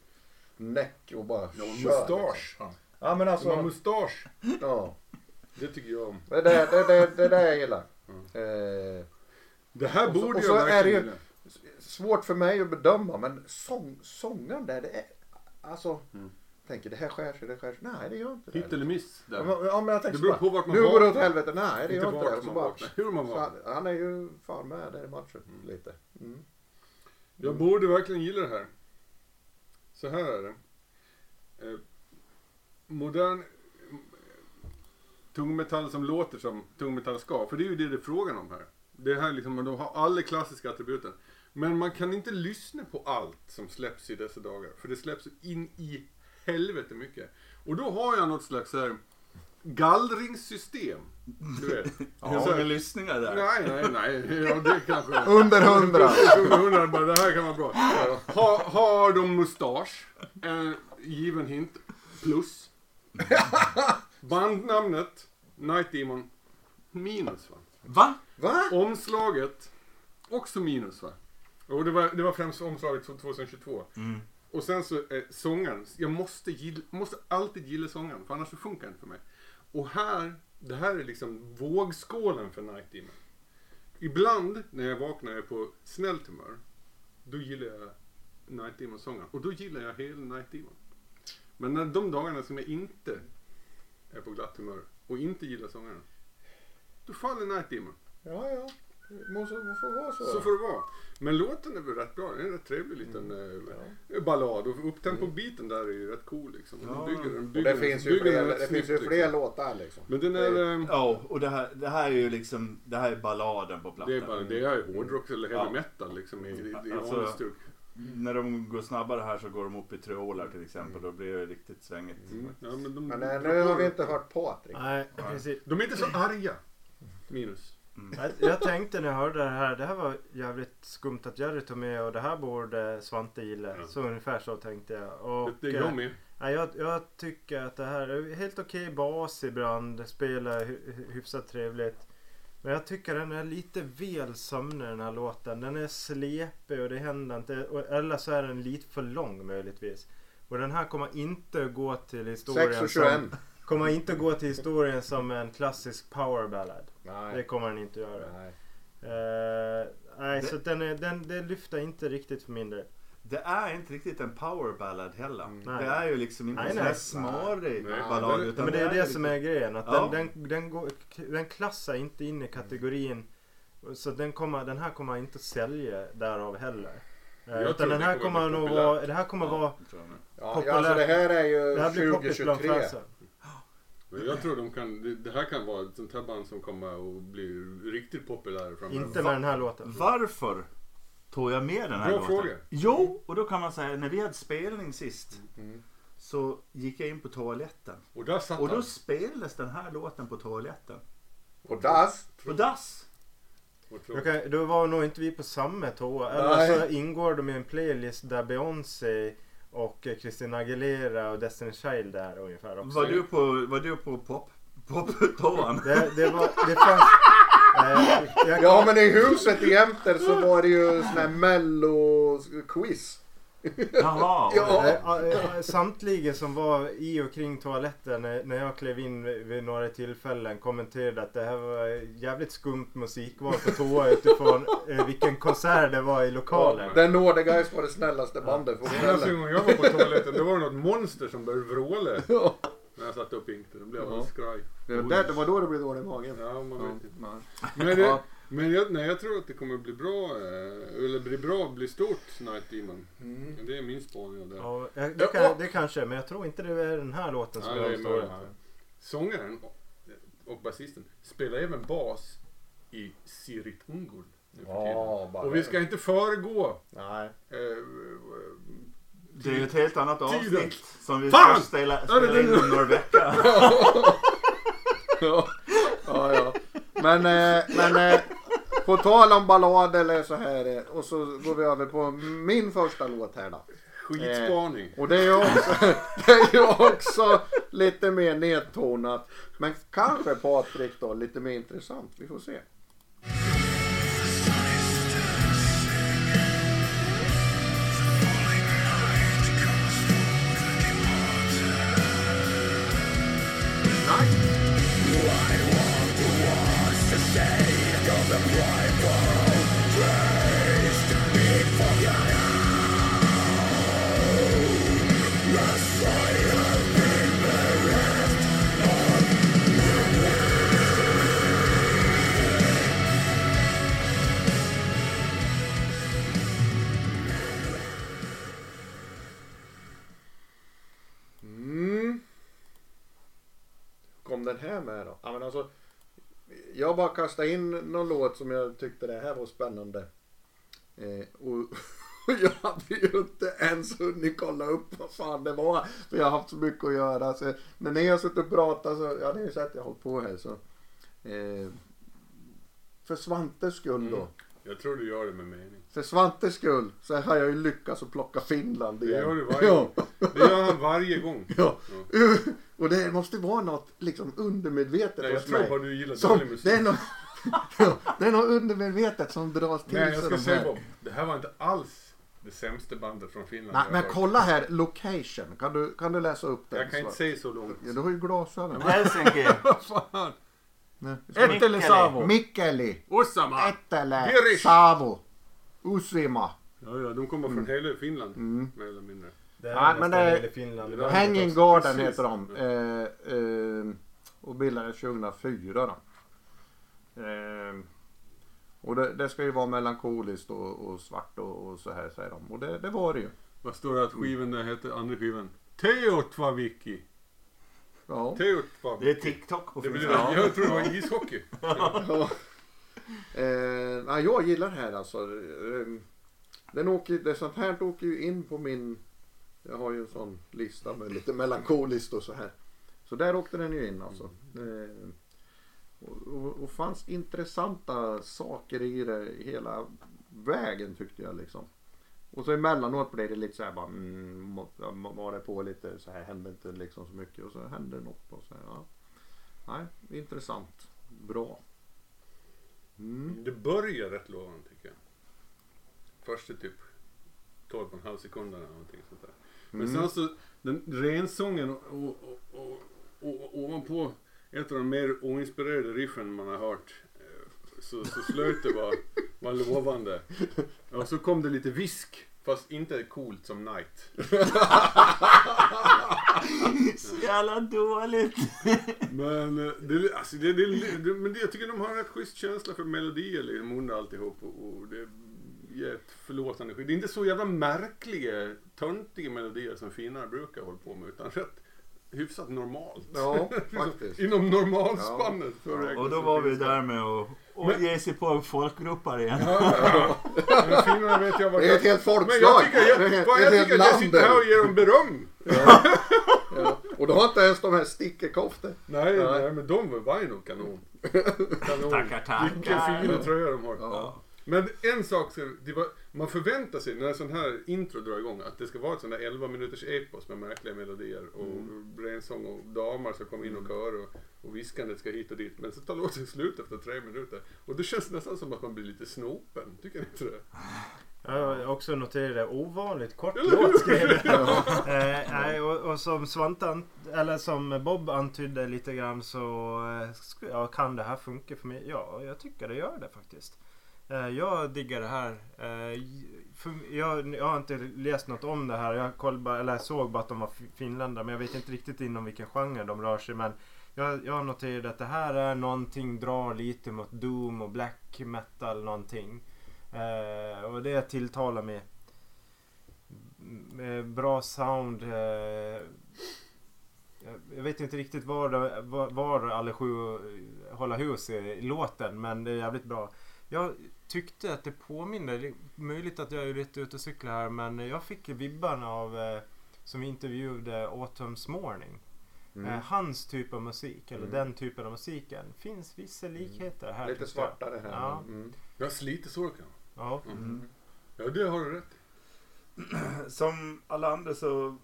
näck och bara har kör. mustasch. liksom. Ja men De har alltså. mustasch. Ja. Det tycker jag om. Det är det, det, det, det där jag gillar. Mm. Eh, Det här Och så- borde och så jag är det ju- verkligen gilla. svårt för mig att bedöma men sång, sångaren där det är. Alltså. Mm. Tänker det här skär sig, det skär sig. Nej det gör inte det. Hit eller miss. Ja Där. men, ja, men jag tänker Det beror på vart man Nu går det åt helvete. Nej det Inte gör inte det. man bara. Hur man vaknar. han är ju fan med där i matchen Mm. lite. Mm. Jag borde verkligen gilla det här. Så här är det. Eh, modern eh, tungmetall som låter som tungmetall ska. För det är ju det det är frågan om här. Det här liksom, de har alla klassiska attributen. Men man kan inte lyssna på allt som släpps i dessa dagar. För det släpps in i helvete mycket. Och då har jag något slags här gallringssystem. Du vet. (laughs) Hur Så- många lyssningar där? Nej, nej, nej. Ja, det kanske... (laughs) Under hundra. Under hundra, bara, det här kan vara bra. Har, har de mustasch? En given hint. Plus. (laughs) Bandnamnet Night Demon. Minus va? Va? Va? Omslaget. Också minus va? Och det var, det var främst omslaget 2022. Mm. Och sen så eh, sångaren. Jag måste, gilla, måste alltid gilla sångaren för annars så funkar det inte för mig. Och här, det här är liksom vågskålen för Night Demon. Ibland när jag vaknar och är på snällt humör. Då gillar jag Night Demon-sångaren. Och då gillar jag hela Night Demon. Men när de dagarna som jag inte är på glatt humör och inte gillar sångaren. Då faller Night Demon. Ja ja. Måste det får vara så. Så får det vara. Men låten är väl rätt bra. Det är en rätt trevlig liten eh, ballad. Och upptempo-biten där är ju rätt cool liksom. Den Ja. bygger, den Och bygger, det finns ju fler, den det finns ju fler liksom. låtar liksom. Men den är... eh, Ja, och det här, det här är ju liksom, det här är balladen på plattan. Det är, bara, det är ju hårdrock eller heavy Ja. metal liksom i, i, i Alltså, A-stuk. När de går snabbare här så går de upp i trioler till exempel. Då blir det riktigt svängigt. Mm. Ja, men de, Men eh, nu har vi inte hört Patrik. Nej, precis. de är inte så arga. Minus. Jag, jag tänkte när jag hörde det här, det här var jävligt skumt att Jerry tog med och det här borde Svante gilla. Ja. Så ungefär så tänkte jag. Och, det är eh, jag med. Nej, jag, jag tycker att det här är helt okej bas ibland. Spelar hy- hy- hyfsat trevligt. Men jag tycker den är lite väl sömnig den här låten. Den är slepig och det händer inte. Eller så är den lite för lång möjligtvis. Och den här kommer inte gå till 6 historien och 21. som, kommer inte gå till historien som en klassisk power ballad. Det Nej. kommer den inte göra. Nej. Eh, nej, Det- så den, är, den, det lyfter inte riktigt för min del. Det är inte riktigt en power ballad heller. Nej. Det är ju liksom inte Nej, en nej. smarig Nej. ballad. Nej, Utan men det är det som är grejen. Att Ja. den, den, den, går, den klassar inte in i kategorin. Så den, kommer, den här kommer inte att sälja därav heller. Eh, Jag utan den det här kommer nog vara, det här kommer vara, det jag med. Ja, Populärt. alltså det här är ju det här blir poppis bland 2023. Jag tror de kan, det, här kan vara ett sånt här band som kommer att bli riktigt populära framöver. Inte med den här låten. Varför tog jag med den här Bra låten? fråga. Jo, och då kan man säga när vi hade spelning sist Mm. så gick jag in på toaletten. Och där satt Och då han. spelades den här låten på toaletten. Och Das. På dass. Och tror- Då, var nog inte vi på samma toa. Eller så ingår de i en playlist där Beyoncé och eh, Christina Aguilera och Destiny Child är ungefär också. Var du på, var du på pop, pop-toan? (laughs) Det, det var, det fanns... Eh, jag, Ja men i huset jämte så var det ju sån här mello-quiz. Jaha. (laughs) Ja. Eh, eh, Samtliga som var i och kring toaletten när, när jag klev in vid, några tillfällen kommenterade att det här var jävligt skumt musikval på toa utifrån eh, vilken konsert det var i lokalen. Den Nordic Guys var det snällaste bandet på Senaste kvällen. gången jag var på toaletten då var det något monster som började vråla. Ja. När jag satt upp inte. Då blev jag Ja. skraj. Det var där- det var då det blev dålig i magen. Ja, man vet inte. nej. Men, det, Ja. Men jag, nej, jag tror att det kommer bli bra, eh, eller bli bra, bli stort Night Demon. Mm. Det är min spaning av det. Ja, det, kan, det kanske, men jag tror inte det är den här låten som Ja, är möjligt. Sångaren och, och basisten spelar även bas i Sirit Ungol. tiden. Bara Och vi ska inte föregå Nej. eh, Det är ju ett helt annat Tiden. avsnitt som vi Fan! ska spela, spela in om några veckor. ja, ja. Men, eh, men eh, på tal om ballad eller så här eh, och så går vi över på min första låt här då. skitspaning. Och det är ju också, (laughs) det är ju också lite mer nedtonat. Men kanske Patrik då lite mer intressant. Vi får se. Är med då? Ja, men alltså, jag bara kastade in någon låt som jag tyckte det här var spännande. Eh, och, och (laughs) jag hade ju inte ens hunnit kolla upp vad fan det var. För jag har haft så mycket att göra. Så när ni har suttit och pratat så, ja ni har ju sett jag har hållit på här så. Eh, för Svantes skull då. Mm. Jag tror du gör det med mening. För Svantes skull så har jag ju lyckats att plocka Finland Det igen. gör du varje ja. gång. Det gör han varje gång. Ja. Och det måste vara något liksom undermedvetet Nej, jag tror mig. bara du gillar Som, dålig musik. det, är något, (laughs) ja, det är något undermedvetet som dras till Nej, jag sig ska säga här. Bob. Det här var inte alls det sämsta bandet från Finland. Nej, men kolla här, location. Kan du, kan du läsa upp den? Jag kan inte säga så långt. Ja, du har ju glasögon. Helsinki. (laughs) Fan. Nej, vi ska- Ett eller Savo. Mikkeli, Osama! Ettele, Virish. Savo, Usima. Ja, ja, de kommer från hela Finland. Mm. Mer eller mindre. Det är Ja, men det- hela Finland. Ja. Hanging precis. Garden heter de. Eh, eh, och bildades 2004 då. Eh, och det, det ska ju vara melankoliskt och, och svart och, och så här säger de. Och det, det var det ju. Vad står det att skivan där heter, andra skivan? Teotvaviki. Ja. Det är. TikTok på Det blir. Jag tror det var ishockey. Ja. Eh, ja, jag gillar det här alltså. Eh, Den åker, det sånt här åker ju in på min... Jag har ju en sån lista med lite melankoliskt och så här. Så där åkte den ju in alltså. Eh, och, och, och fanns intressanta saker i det hela vägen tyckte jag liksom. Och så emellanåt blev det lite så här bara mm, var det på lite så här hände inte liksom så mycket och så hände något och så här, ja. Nej, intressant. Bra. Mm. Det börjar rätt lovande tycker jag. Första typ 12,5 sekunderna eller någonting sånt där. Men Mm. sen så, den rensången och, och, och, och, och ovanpå ett av de mer oinspirerade riffen man har hört. Så, så slutet var, var lovande. Och så kom det lite visk. Fast inte coolt som Night. Så jävla dåligt. Men, eh, det, alltså, det, det, det, men det, jag tycker de har en rätt schysst känsla för melodier liksom, under alltihop. Och, och det ger ett förlåtande skydd. Det är inte så jävla märkliga, töntiga melodier som finnar brukar hålla på med. Utan rätt hyfsat normalt. Ja, (laughs) faktiskt. Inom normalspannet. räkna Och då var vi där med att och Men- ge sig på folkgrupper igen. Ja, ja. Men finnarna vet jag vad Det är ett helt Men jag folkslag. tycker, jag, Det är vad jag, tycker att jag sitter här och ger dem beröm. (laughs) Ja. Och då har inte ens de här stickerkoftor. Nej, Nej. nej, men de var ju nog kanon. (laughs) kanon. Tackar, tackar. Vilka fina tröjor de har. Ja. Men en sak, det var, man förväntar sig när en sån här intro drar igång att det ska vara ett sånt där 11 minuters epos med märkliga melodier och Mm. rensång och damer ska komma in och köra och, och viskandet ska hit och dit. Men så tar låten slut efter tre minuter. Och det känns nästan som att man blir lite snopen. Tycker ni inte det? Jag har också noterat det. Ovanligt kort låt skrev jag. (laughs) eh, nej, och, och som Svante, an- eller som Bob antydde lite grann så eh, ja, kan det här funka för mig? Ja, jag tycker det gör det faktiskt. Eh, jag diggar det här. Eh, jag, jag har inte läst något om det här. Jag koll bara, eller såg bara att de var finländare men jag vet inte riktigt inom vilken genre de rör sig. Men jag, jag noterade att det här är någonting, drar lite mot doom och black metal någonting. Eh, och det tilltalar mig. Med bra sound. Eh, jag- vet inte riktigt var, var, var alla sju håller hus i låten men det är jävligt bra. Jag tyckte att det påminner, det är möjligt att jag är lite ute och cyklar här men jag fick vibbarna av eh, som vi intervjuade Autumn's Morning. Mm. Eh, hans typ av musik, eller Mm. den typen av musiken. Finns vissa likheter här. Lite jag. svartare här. Ja. Mm. Ja, slitesorkan. Ja. Mm. Ja, det har du rätt i. (clears throat) Som alla andra så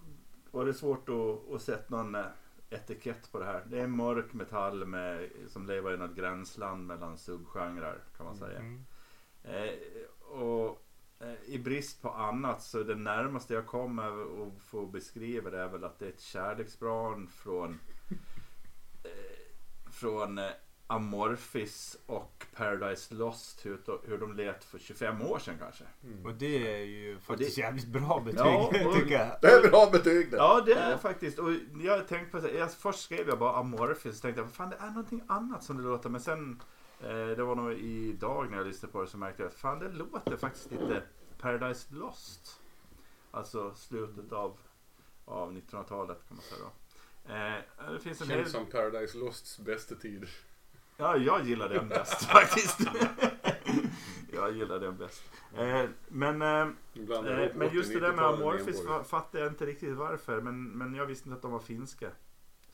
var det svårt att, att sätta någon eh, etikett på det här. Det är mörk metall med, som lever i något gränsland mellan subgenrer kan man säga. Mm. Eh, och eh, i brist på annat så det närmaste jag kommer att få beskriva det är väl att det är ett kärleksbarn från (laughs) eh, från Amorphis och Paradise Lost hur, hur de lät för 25 år sedan kanske. Och det är ju faktiskt det- jävligt bra betyg Ja, och- (laughs) tycker jag. Det är bra betyg det. Ja det är faktiskt. Och jag tänkte på det. Jag, först skrev jag bara Amorphis och tänkte jag fan det är någonting annat som det låter. Men sen det var nog idag när jag lyssnade på det så märkte jag att fan det låter faktiskt lite Paradise Lost. Alltså slutet av, av 1900-talet kan man säga då. Eh, det finns en Känns del... som Paradise Losts bästa tid. Ja, jag gillar den bäst (laughs) faktiskt. jag gillar den bäst. Eh, men eh, Eh, men just det där med 80-90-talet Amorphis fattar jag inte riktigt varför. Men, men jag visste inte att de var finska.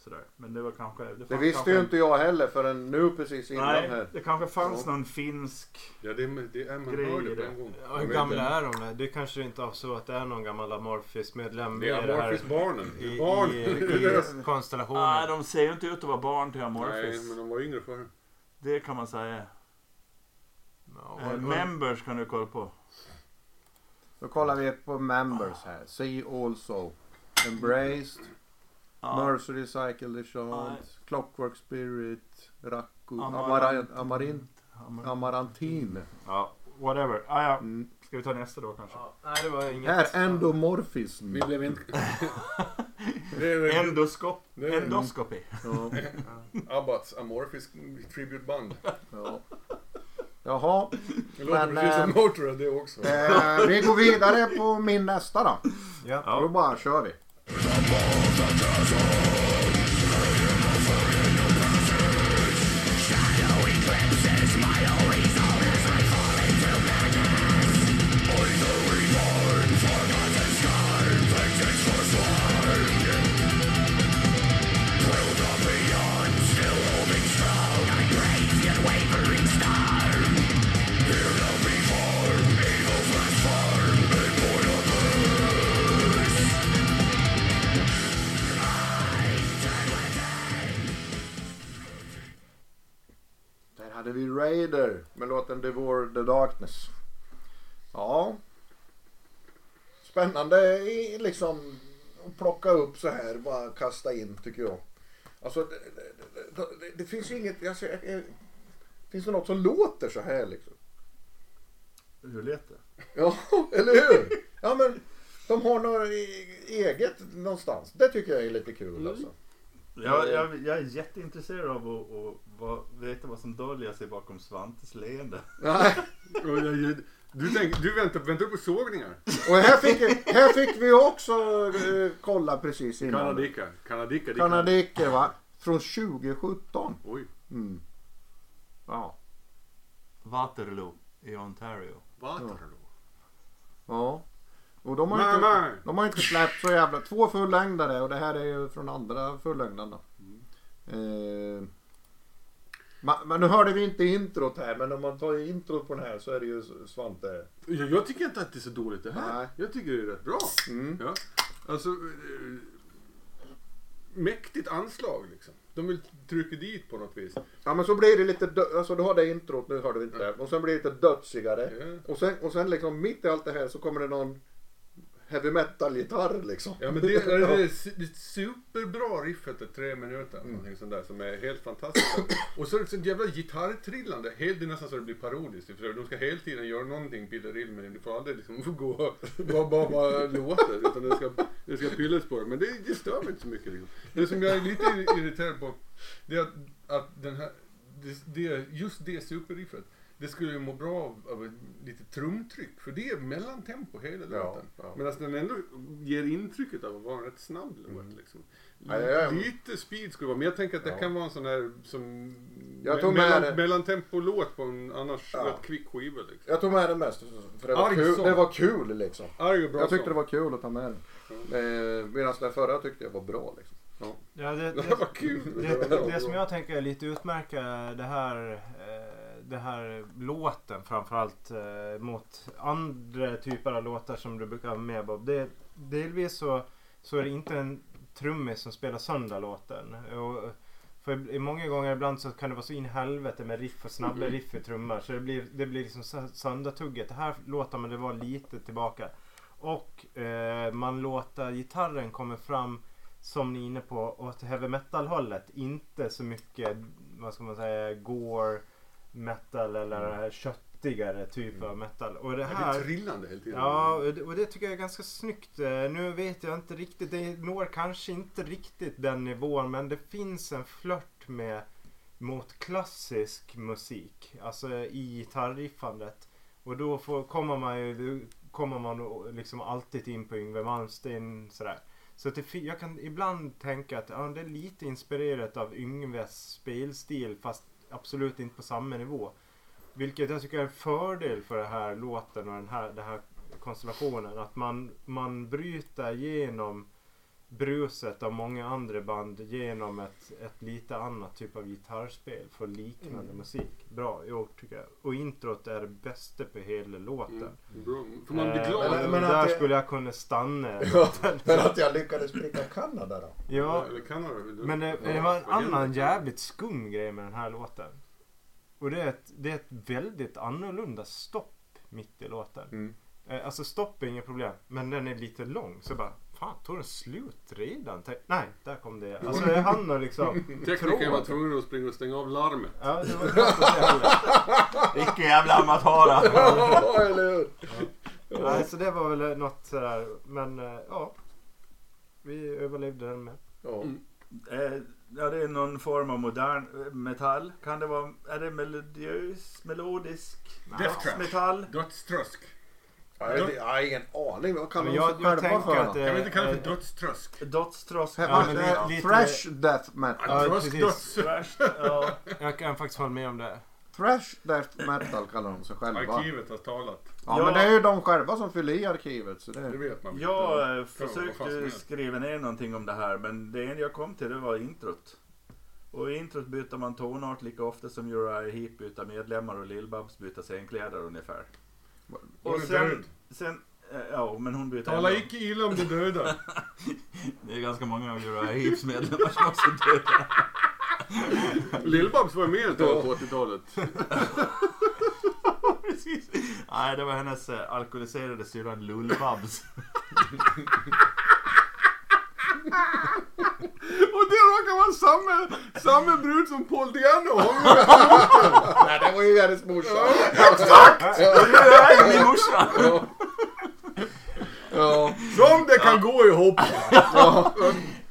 Sådär. Men det var kanske... Det, Det visste kanske, ju inte jag heller förrän nu precis innan Nej, här. det kanske fanns Ja. någon finsk... Ja, det, det är man Grejer hör det på en gång. Ja, hur gamla är de? Det kanske inte är så att det är någon gammal Amorphis-medlem Det är med det här Amorphis-barnen. i, Barn. i, i (laughs) konstellationen. Nej, de ser ju inte ut att vara barn till Nej, Amorphis. men de var yngre förr. Det kan man säga. Ja, Eh, members kan du kolla på. Då kollar vi på members här. See also. Embraced. Ja. Nursery Cycle Chant. Clockwork Spirit. Racco. Amarant. Amaran, Amarint, Amarantin. Ja, whatever. Ah, ja. Mm. Ska vi ta nästa då kanske? Ja, nej, det var inget. Här, endomorfism. Vi blev inte... (laughs) Endoskop. Endoscopy. (laughs) Ja, Abbats Amorphis Tribute Band. ja. Jaha, Det låter Men, precis som eh, Motörhead det också. eh, vi går vidare på min nästa då. Ja. Då bara kör vi. Där Darkness. Ja. Spännande liksom att plocka upp så här, bara kasta in tycker jag. Alltså det, det, det, det, finns ju inget, alltså, finns det något som låter så här liksom? Hur lät det? (laughs) Ja, eller hur? Ja men de har något e- eget någonstans. Det tycker jag är lite kul alltså. Jag, jag, jag är jätteintresserad av att, att, vad- veta vad som döljer sig bakom Svantes leende. (laughs) Du, tänk, du väntar, väntar på sågningar? Och här fick, här fick vi också eh, kolla precis innan. Kanadika. Kanadika. Kanadiker va? Från 2017. Oj. Mm. Ja. Waterloo i Ontario. Waterloo. Ja. Och de har, Nej, inte, nej. de har inte släppt så jävla... Två fullängdare och det här är ju från andra fullängden då. Eh, ma- men nu hörde vi inte introt här men om man tar introt på den här så är det ju Svante. Jag, jag tycker inte att det är så dåligt det här. Nej. Jag tycker det är rätt bra. Mm. Ja. Alltså, eh, mäktigt anslag liksom. De vill trycka dit på något vis. Ja men så blir det lite, alltså du har det introt, nu hörde vi inte det. Och sen blir det lite dödsigare. Ja. Och sen, och sen liksom mitt i allt det här så kommer det någon heavy metal-gitarr liksom. Ja men det, (laughs) det, det det superbra riff efter tre minuter. Mm. Någonting sånt där som är helt fantastiskt. Och så är det så jävla gitarrtrillande. Helt, det är nästan så det blir parodiskt. För de ska hela tiden göra någonting pillerill med det. Du får aldrig liksom (laughs) gå bara, bara, bara låta. Utan det ska, det ska pillas på det. Men det, det stör mig inte så mycket. Liksom. Det som jag är lite irriterad på. Det är att, att den här, det, det, just det superriffet. Det skulle ju må bra av, av lite trumtryck. För det är mellantempo hela Ja, låten. ja. Medan den ändå ger intrycket av att vara en rätt snabb låt. Mm. Liksom. Ja, ja, ja. Lite speed skulle det vara. Men jag tänker att det Ja. kan vara en sån här som Jag tog med mellan, det. mellantempo-låt på en annars Ja. rätt kvick skiva. Liksom. Jag tog med den mest för det var, Arg kul, det var kul liksom. Arg och bra Jag tyckte det sång. var kul att ta med den. Eh, Medan den förra tyckte jag var bra liksom. Ja, det, Det (laughs) det, var kul. det, det som jag tänker är lite utmärka det här, eh, det här låten framförallt eh, mot andra typer av låtar som du brukar ha med Bob. Det, delvis så, så är det inte en trummis som spelar sönder låten. Och, för många gånger ibland så kan det vara så in helvete med riff och snabba riff i trummor. Så det blir, det blir liksom sö- söndertugget. Det här låter man det var lite tillbaka. Och eh, man låter gitarren komma fram som ni är inne på åt heavy metal hållet. Inte så mycket vad ska man säga, gore metal eller Mm. köttigare typ av metal. Och det Är det här... trillande hela tiden? Ja, och det, och det tycker jag är ganska snyggt. Eh, Nu vet jag inte riktigt, det når kanske inte riktigt den nivån men det finns en flört med mot klassisk musik, alltså i gitarriffandet. Och då får, kommer man ju, kommer man liksom alltid in på Yngwie Malmsteen sådär. Så det, jag kan ibland tänka att ja, det är lite inspirerat av Yngves spelstil fast absolut inte på samma nivå. Vilket jag tycker är en fördel för den här låten och den här, den här konstellationen. Att man, man bryter igenom bruset av många andra band genom ett, ett lite annat typ av gitarrspel för liknande musik. Bra gjort tycker jag. Och introt är det bästa på hela låten. Mm, bra. För man blir Eh, glad. men- och men där det- skulle jag kunna stanna. (laughs) Ja, men att jag lyckades pricka Kanada då. Ja, Eller Kanada. du- men det, Ja, det var en annan jävligt skum grej med den här låten. Och det är ett, det är ett väldigt annorlunda stopp mitt i låten. Mm. Eh, Alltså stopp är inget problem, men den är lite lång. Så bara, fan tog den slut redan? Tänk- Nej, där kom det. Alltså det hann och liksom. (laughs) Teknikern var tvungen att springa och stänga av larmet. Ja, det var att. (laughs) Vilka jävla amatörer. (laughs) Ja, eller hur? Nej, så det var väl något sådär. Men eh, ja. Vi överlevde den med. Ja. Eh, ja, det är någon form av modern eh, metall. Kan det vara, är det melodiös, melodisk Death trap. metall? Dödströsk. Ja, jag, jag har ingen aning. Vad kallar de jag, sig jag själva tänker för? att då? Kan vi inte kalla det för dödströsk? Dödstrosk. Ja, men lite- Thrash death metal. Ja, precis. döds... Thrash, ja. Jag kan faktiskt hålla med om det. Thrash death metal kallar de sig själva. Arkivet har talat. Ja, Ja. men det är ju de själva som fyller i arkivet. Så Det det... vet man. Jag eh, fan som försökte skriva ner någonting om det här men det enda jag kom till det var introt. Och i introt byter man tonart lika ofta som Uriah Heep byter medlemmar och Lill-Babs byter scenkläder ungefär. Hon Och är sen, död. sen eh, ja men hon byter Tala icke illa om de döda. (laughs) Det är ganska många av Uriah Heeps medlemmar som också döda. (laughs) Lill-Babs var med ett tag på 80-talet. (laughs) Precis. Nej, det var hennes eh, alkoholiserade syrra Lull-Babs. (laughs) Och det råkar vara samma, samma brud som Paul Diano har. (laughs) Nej, det var ju hennes morsa. Exakt! Det är min morsa! Ja. Ja. Som det kan gå ihop. Ja.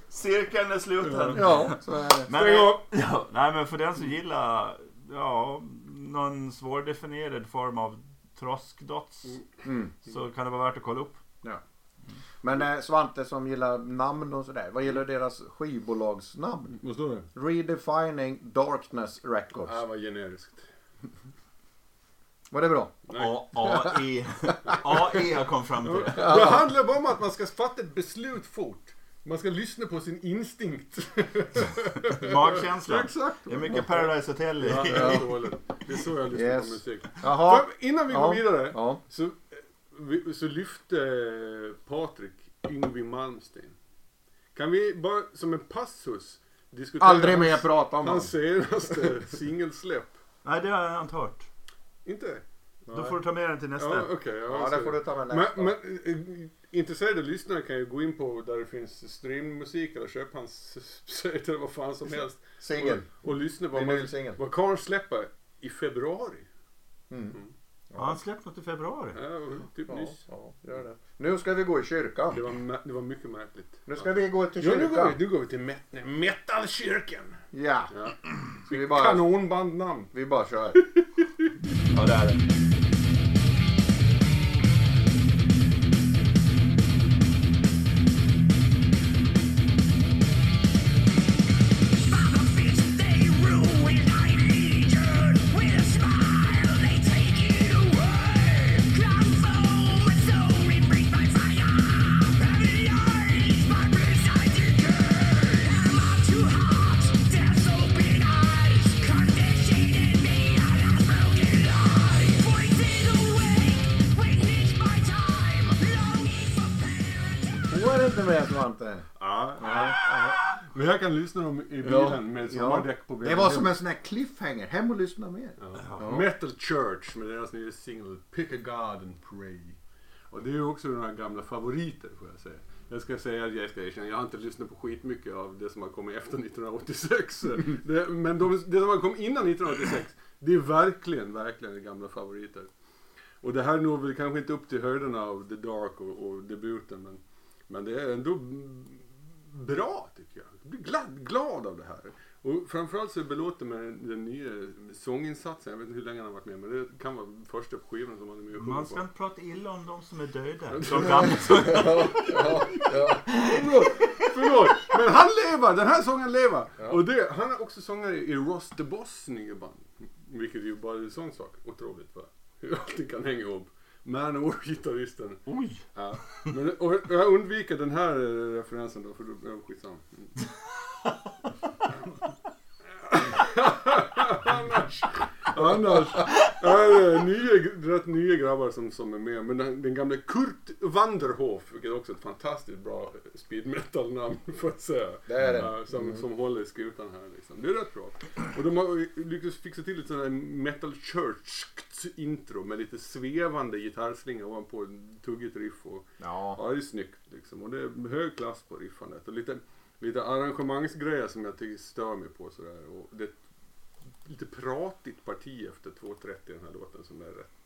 Cirkeln är sluten. ja, så är det. Men, ja, nej, men för den som gillar ja, någon svårdefinierad form av troskdots Mm. så kan det vara värt att kolla upp. Men eh, Svante som gillar namn och sådär. Vad gillar deras skivbolagsnamn? Vad står det? Redefining Darkness Records. Det här var generiskt. Var det bra? A- AI AI har kommit fram till det. Det handlar bara om att man ska fatta ett beslut fort. Man ska lyssna på sin instinkt. Magkänslan. Exakt. Det är mycket Paradise Hotel i. Ja, det är dåligt. Det är så jag lyssnar Yes. på musik. Jaha. För innan vi Ja. går vidare Ja. så, vi- så lyfte Patrik Yngwie Malmsteen. Kan vi bara som en passus diskutera Aldrig mer prata om hans honom. senaste (laughs) singelsläpp? Nej, det har jag inte hört. Inte? Då får du ta med den till nästa. Ja, okej. ja, Ja, det får du ta med Men, nästa. men eh, intresserade lyssnare kan ju gå in på där det finns streammusik eller köpa hans (laughs) sajt eller vad fan som helst. Singel. Och, och lyssna på vad, man- vad karln släpper i februari. Mm. Har han släppt något i februari? Ja, typ Ja, nyss. ja, gör det. Nu ska vi gå i kyrkan. Det var, mä- det var mycket märkligt. Nu ska vi gå till Ja, nu går kyrkan. vi, nu går vi till met- Metalkyrkan. Ja, Ja. ska vi bara, Kanonbandnamn. vi bara kör. (laughs) Ja, det är det. Kan lyssna dem i bilen med sommardäck på Det vägen var hem. som en sån här cliffhanger. Hem och lyssna mer. Ja. Metal Church med deras nya singel Pick a God and Pray. Och det är ju också några gamla favoriter får jag säga. Jag ska säga att jag ska erkänna, jag har inte lyssnat på skitmycket av det som har kommit efter 1986. (laughs) Det, men de, det som har kommit innan 1986, det är verkligen, verkligen gamla favoriter. Och det här når väl kanske inte upp till höjderna av The Dark och, och debuten, men, men det är ändå bra tycker jag. Jag blir glad, glad av det här. Och framförallt så är jag belåten med den nya sånginsatsen. Jag vet inte hur länge han har varit med, men det kan vara första på skivan som han är med och Man ska på. inte prata illa om de som är döda. (laughs) Ja. De gamla. ja, ja, ja. Förlåt, förlåt. Men han lever, den här sången lever. Ja. Och det, han är också sångare i Ross the Boss nya band. Vilket ju bara är en sån sak. Otroligt va? Hur allting kan hänga ihop. Manowar-gitarristen. Oj! Ja. Men, och jag undviker den här eh, referensen då, för då är det skitsamma. Mm. (laughs) annars, annars är det nya, rätt nya grabbar som, som är med. Men den, den gamla Kurt Wanderhof, vilket är också är ett fantastiskt bra speed metal namn (laughs) får jag säga. Det är det. Ja, som, Mm. som håller i skutan här liksom. Det är rätt bra. Och de har lyckats fixa till ett sånt här metal church intro med lite svävande gitarrslinga ovanpå tuggigt riff och Ja. Ja, det är snyggt liksom. Och det är hög klass på riffandet. Och lite, lite arrangemangsgrejer som jag tycker stör mig på sådär. Och det lite pratigt parti efter 2.30 i den här låten som är rätt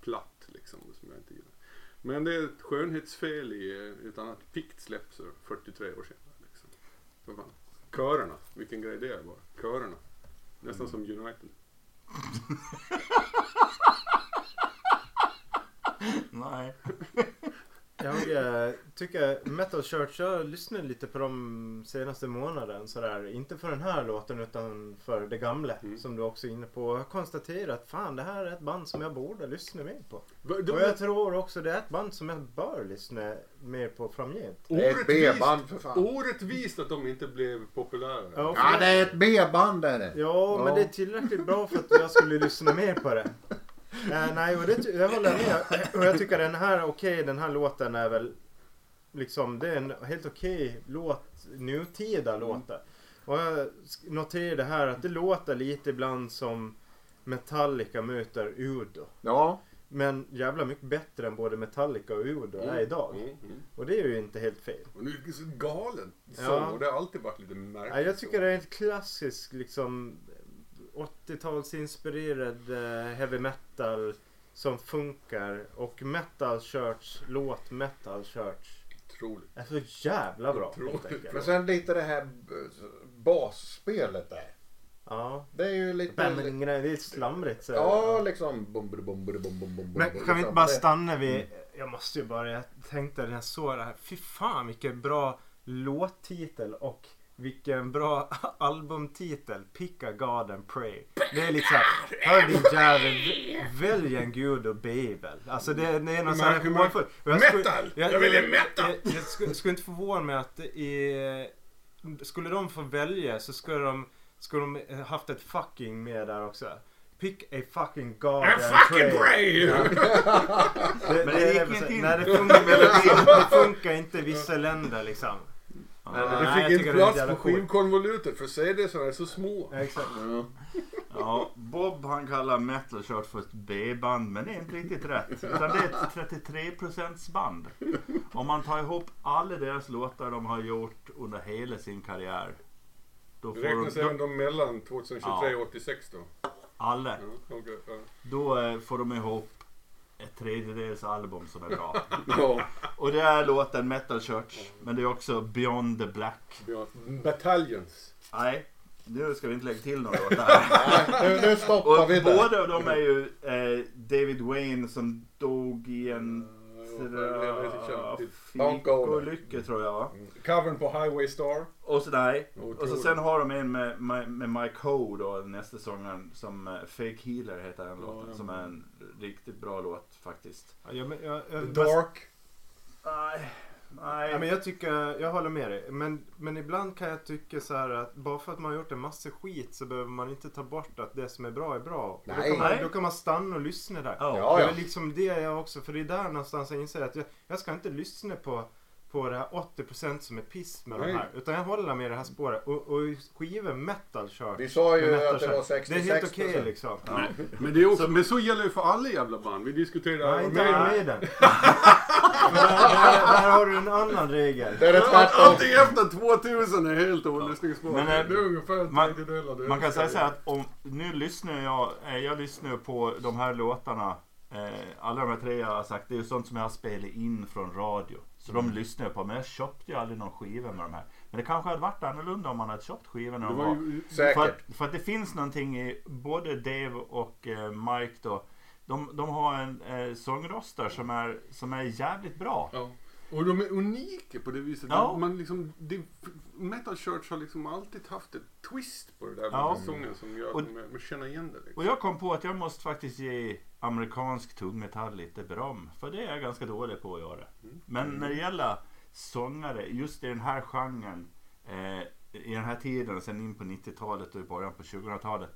platt liksom. Som jag inte gillar. Men det är ett skönhetsfel i ett annat pikt släpp så 43 år senare. Liksom. Så fan. Körerna, vilken grej det är bara. Körerna. Nästan som United. (laughs) Nej. (laughs) Jag eh, tycker Metal Church, jag lyssnade lite på dem senaste månaden sådär. Inte för den här låten utan för det gamla Mm. som du också är inne på. Jag konstaterar att fan det här är ett band som jag borde lyssna mer på. Va- Och de- jag tror också det är ett band som jag bör lyssna mer på framgent. Det är ett B-band för fan. Orättvist att de inte blev populära. Ja, Ja, det är ett B-band är det. Ja, men Ja. det är tillräckligt bra för att jag skulle lyssna mer på det. Eh, nej, och det, det håller jag med. Och jag tycker den här, okej, den här låten är väl liksom, det är en helt okej låt, nutida låtar. Och jag sk- noterade här att det låter lite ibland som Metallica möter Udo. Ja, Men jävla mycket bättre än både Metallica och Udo är idag. Mm, mm. Och det är ju inte helt fel. Och nu är det så galen sång Ja. och det har alltid varit lite märkligt. Ja, jag tycker så. det är ett klassiskt liksom 80-talsinspirerad eh, heavy metal som funkar och metal church, låt metal church Otroligt. är så jävla bra Otroligt. men sen lite det här basspelet där. Ja. Det är ju lite... Men det är slamrigt. Så. Ja, liksom... Bum, bum, bum, bum, bum, bum, Men kan vi inte liksom. bara stanna vid... Jag måste ju bara... Jag tänkte när jag såg det här. Fy fan vilken bra låttitel och vilken bra (laughs) albumtitel. Pick a God and Pray. Det är lite såhär. Hör din jävel. Välj en gud och bibel. Alltså det, det är någon Hur sån här man- hur man- hånfull- och jag skulle- Metal! Jag, Jag väljer metal! Jag, jag skulle, skulle inte förvåna mig att i, skulle de få välja så skulle de, skulle de haft ett fucking med där också. Pick a fucking God I'm and fucking pray. brave! (laughs) Det, Men det gick är- inte in. Nej, det funkar, det funkar inte i vissa länder liksom. Ja. Nej, Det jag fick tycker inte det är plats på skivkonvolutet för CD så är så små. Ja, exakt. Ja. Ja, Bob han kallar Metal Church för ett B-band men det är inte riktigt rätt. Utan det är ett 33% band. Om man tar ihop alla deras låtar de har gjort under hela sin karriär. Då får räknas de, även de mellan 2023 och 86 då. alla. Ja, okej, ja. Då eh, får de ihop ett tredjedels album som är bra. (laughs) Ja. Och det är låten Metal Church. Men det är också Beyond the Black. Ja. Battalions. Nej, nu ska vi inte lägga till någon låt där. Nu, nu stoppar Och vi där. båda av dem är ju eh, David Wayne som dog i en Typ Don't go. Fikolycka tror jag va? Covern på Highway Star. Och så, nej. Och så Otroligt. sen har de en med, med, med Mike Ho då, nästa sångaren som eh, Fake Healer heter den Ja, låten. ja. Som är en riktigt bra låt faktiskt. Ja, jag, jag, jag, Dark. Nej, nej. Ja, men jag tycker, jag håller med dig. Men, men ibland kan jag tycka så här att bara för att man har gjort en massa skit så behöver man inte ta bort att det som är bra är bra. Och Då Nej. kan, man, Nej. då kan man stanna och lyssna där. Ja. Ja, Det ja. är liksom det jag också, för det är där någonstans jag inser att jag, jag ska inte lyssna på på det här 80% som är piss med Nej. de här. Utan jag håller med det här spåret. Och, och skivor metal kör. Vi sa ju att det var 66 Det är helt okej liksom. Men, det är också, men så gäller ju för alla jävla band. Vi diskuterade Nej, inte Maiden. (laughs) Där, där, där har du en annan regel. Det är det tvärtom. Allting efter 2000 är helt olyssningsbart. Men, det eh, är ungefär en man- det. Man kan säga så här att om, nu lyssnar jag, eh, jag lyssnar på de här låtarna. Eh, alla de här tre jag har sagt, det är ju sånt som jag har spelat in från radio. Så de lyssnar jag på. Men jag köpte ju aldrig någon skiva med de här. Men det kanske hade varit annorlunda om man hade köpt skivorna. Det de var var. ju, För Säkert. att, för att det finns någonting i både Dave och eh, Mike då. De, de har en eh, sångröster som är, som är jävligt bra. ja. Och de är unika på det viset. Ja. Man liksom, det, Metal Church har liksom alltid haft ett twist på det där med Ja. sången som gör Och- att man känner igen det. Liksom. Och jag kom på att jag måste faktiskt ge amerikansk tungmetall lite beröm. För det är jag ganska dålig på att göra. Men när det gäller sångare, just i den här genren. Eh, I den här tiden, sen in på 90-talet och i början på 2000-talet.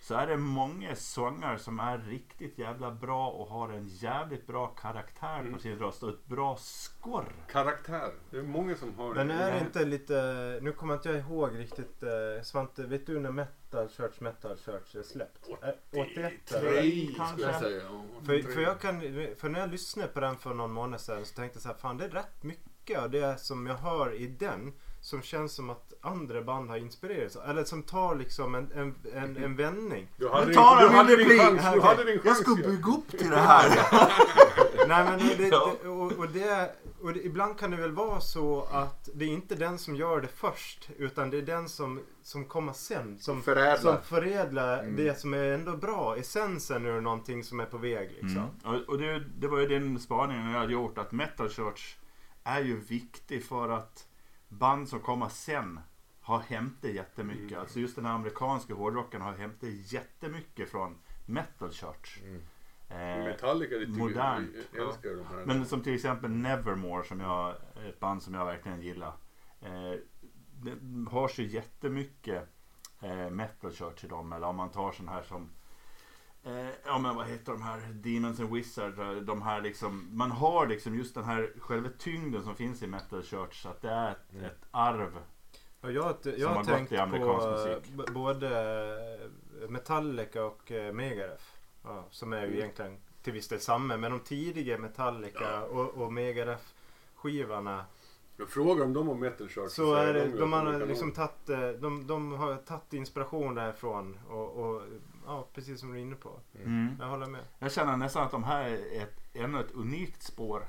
Så är det många sångare som är riktigt jävla bra och har en jävligt bra karaktär på sin röst och ett bra skorr. Karaktär. Det är många som har Men är det inte lite, nu kommer inte jag ihåg riktigt eh, Svante, vet du när Metal Church Metal Church är släppt? Eh, 81 eller? Tre kanske. skulle jag säga. För, för, jag kan, för när jag lyssnade på den för någon månad sedan så tänkte jag så här, fan det är rätt mycket av det som jag hör i den som känns som att andra band har inspirerats. Eller som tar liksom en, en, en, en vändning. Du hade, din, tar du hade min din chans. Du hade din chans. ju. upp till det här. (laughs) Nej men det, det, och, och, det, och det, ibland kan det väl vara så att det är inte den som gör det först utan det är den som, som kommer sen. Som Förädlar. Som förädlar Mm. det som är ändå bra. Essensen ur någonting som är på väg liksom. Mm. Och, och det, det var ju den spaningen jag hade gjort att Metal Church är ju viktig för att band som kommer sen har hämtat jättemycket. Mm. Alltså just den här amerikanska hårdrocken har hämtat jättemycket från Metal Church. Mm. Eh, Metallica, det modernt. jag. Jag älskar de här. men som till exempel Nevermore som jag, ett band som jag verkligen gillar. Eh, det har så jättemycket eh, Metal Church i dem. Eller om man tar sån här som Eh, ja men vad heter de här Demons and Wizards. eh, De här liksom, man har liksom just den här själva tyngden som finns i Metal Church. Så att det är ett, Mm. ett arv. Och jag, har- jag Som har tänkt på musik. både Metallica och Megadeth. Ja, som är ju Mm. egentligen till viss del samma. Men de tidiga Metallica och, och Megadeth skivorna. Jag frågar om de har Metal Church. Så är det, de, att har liksom tagit, eh, de, de har tagit inspiration därifrån. Och, och ja, precis som du är inne på. Mm. Jag håller med. Jag känner nästan att de här är ett, ännu ett unikt spår.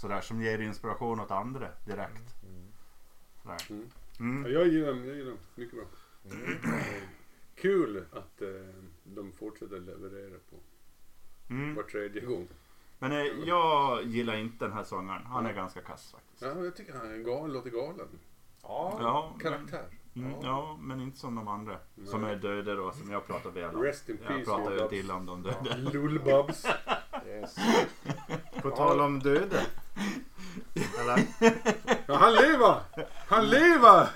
Sådär som ger inspiration åt andra direkt. Mm. Ja, Mm. jag gillar dem. Jag gillar dem. Mycket bra. Kul att eh, de fortsätter leverera på Mm. var tredje gång. Men eh, jag gillar inte den här sångaren. Han är ganska kass faktiskt. Ja, jag tycker han är galen, låter galen. Ja. Ja, men, Karaktär. mm, ja, men inte som de andra. Som är döda då, som jag pratar väl om. Rest in Jag peace, pratar ju Lull-Babs. inte illa om de döda. Lull-Babs. Yes. (laughs) På tal om döda. Eller? Ja, han lever! Han lever!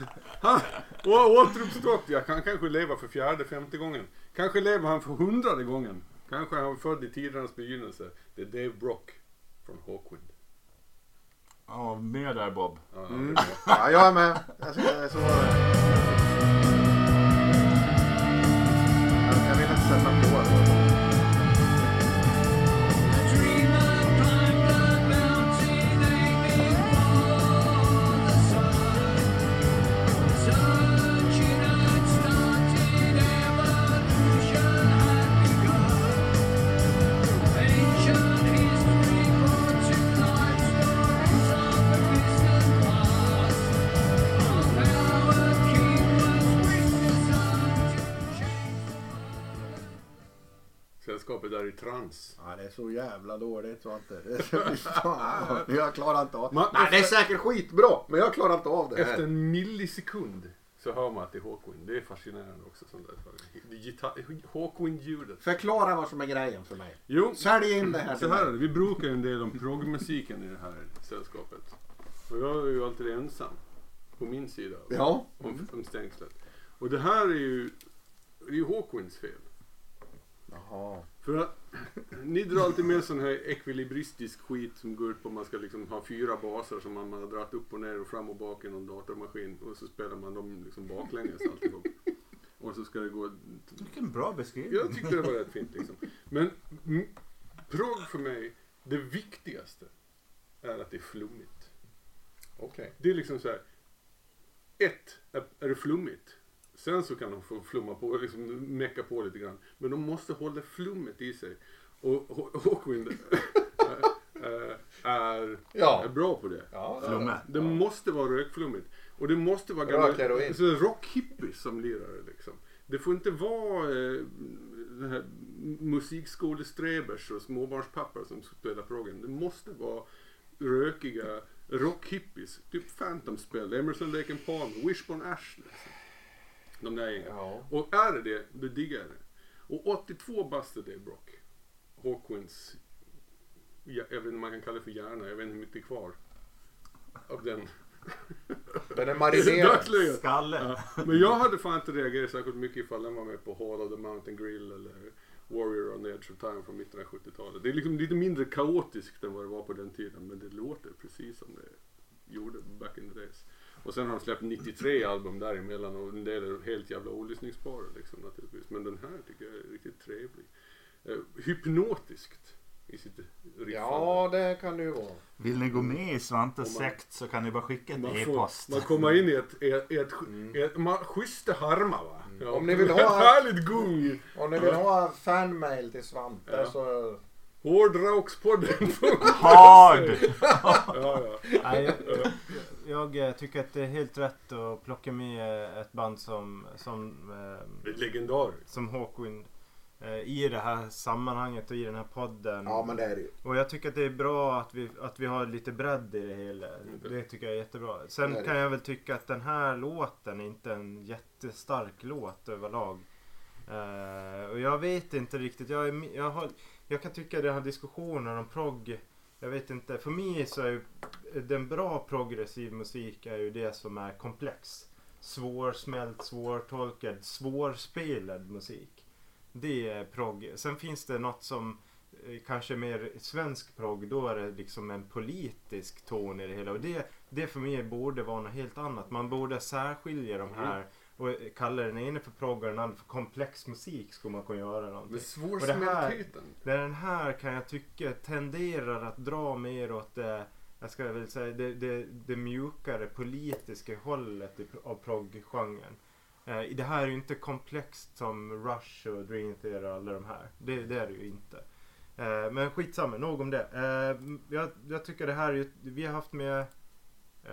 Han, och återuppstått. Jag kan kanske leva för fjärde, femte gången. Kanske lever han för hundrade gången. Kanske är han född i tidernas begynnelse. Det är Dave Brock från Hawkwind. Ja, med där Bob. Ja, Mm. Ja, jag är med. Jag, ska, så var trans. Ja, det är så jävla dåligt det... det fan. jag klarar inte av Man- Nej, det är säkert skitbra, men jag klarar inte av det Efter här. en millisekund så hör man att det är Hawkwind. Det är fascinerande också. Sånt där. Det gitarr- Hawkwind-ljudet. Förklara vad som är grejen för mig. Jo, Sälj in det här så här är det. Vi brukar ju en del om proggmusiken i det här sällskapet. Och jag är ju alltid ensam. På min sida. Ja. Om, om stängslet. Och det här är ju, det är ju Hawkwinds fel. Jaha. För att (clears throat) ni drar alltid med sån här ekvilibristisk skit som går ut på att man ska liksom ha fyra baser som man, man har dragit upp och ner och fram och bak i någon datormaskin och så spelar man dem liksom baklänges alltihop. Och så ska det gå... Vilken bra beskrivning. Jag tyckte det var rätt fint liksom. Men prog för mig, det viktigaste är att det är flummigt. Okej. Det är liksom så här. Ett, är, är det flummigt? Sen så kan de få flumma på, liksom mecka på lite grann. Men de måste hålla flummet i sig. Och Haw- Hawkwind är, är, Ja. är bra på det. Ja, Flumme. Det måste vara rökflummigt. Och det måste vara rockhippies som lirar liksom. Det får inte vara eh, den här musikskådestrebers och småbarnspappor som spelar proggen. Det måste vara rökiga rockhippies. Typ Phantom Spell, Emerson Lake and Palmer, Wishbone Ash. Liksom. De där gängen. Ja. Och är det det, då diggar jag det. Och 82 bast är Dave Brock. Hawkwinds, ja, jag vet inte om man kan kalla det för hjärna, jag vet inte hur mycket är kvar. Av den. (laughs) Den är (laughs) marinerad. Skalle. Ja, men jag hade fan inte reagerat särskilt mycket ifall den var med på Hall of the Mountain Grill eller Warrior on the Edge of Time från mitten av 70-talet. Det är liksom lite mindre kaotiskt än vad det var på den tiden men det låter precis som det gjorde back in the days. Och sen har de släppt 93 album däremellan och en del är helt jävla olyssningsbara liksom naturligtvis. Men den här tycker jag är riktigt trevlig. Eh, hypnotiskt i sitt riffande. Ja, det kan det ju vara. Vill ni gå med i Svantes man- sekt så kan ni bara skicka ett Man, e-post. får, man kommer in i ett, ett, ett, ett, man, schyssta harma va? Ja, Om ni vill (laughs) ha- härligt gung. Om ni vill ha fanmail till Svante Ja. så... Hårdraukspodden. (laughs) Hard! (laughs) ja, ja. Jag, eh, tycker att det är helt rätt att plocka med ett band som, som, eh, är legendariskt. som Hawkwind eh, i det här sammanhanget och i den här podden. Ja, men det är det ju. Och jag tycker att det är bra att vi, att vi har lite bredd i det hela. Det tycker jag är jättebra. Sen Det är det. kan jag väl tycka att den här låten är inte en jättestark låt överlag. Eh, och jag vet inte riktigt. Jag, är, jag, har, jag kan tycka den här diskussionen om progg. Jag vet inte. För mig så är ju den bra progressiv musik är ju det som är komplex. Svårsmält, svårtolkad, svårspelad musik. Det är progg. Sen finns det något som eh, kanske mer svensk progg. Då är det liksom en politisk ton i det hela. Och det, det för mig borde vara något helt annat. Man borde särskilja de här mm och kalla den ene för progg och den andra för komplex musik. Skulle man kunna göra någonting. Men svårsmältheten. Den här kan jag tycka tenderar att dra mer åt det, jag ska väl säga, det, det, det mjukare politiska hållet av prog-genren. Eh, det här är ju inte komplext som Rush och Dream Theater och alla de här. Det, det är det ju inte. Eh, men skitsamma, nog om det. Eh, jag, jag tycker det här vi har haft med Uh,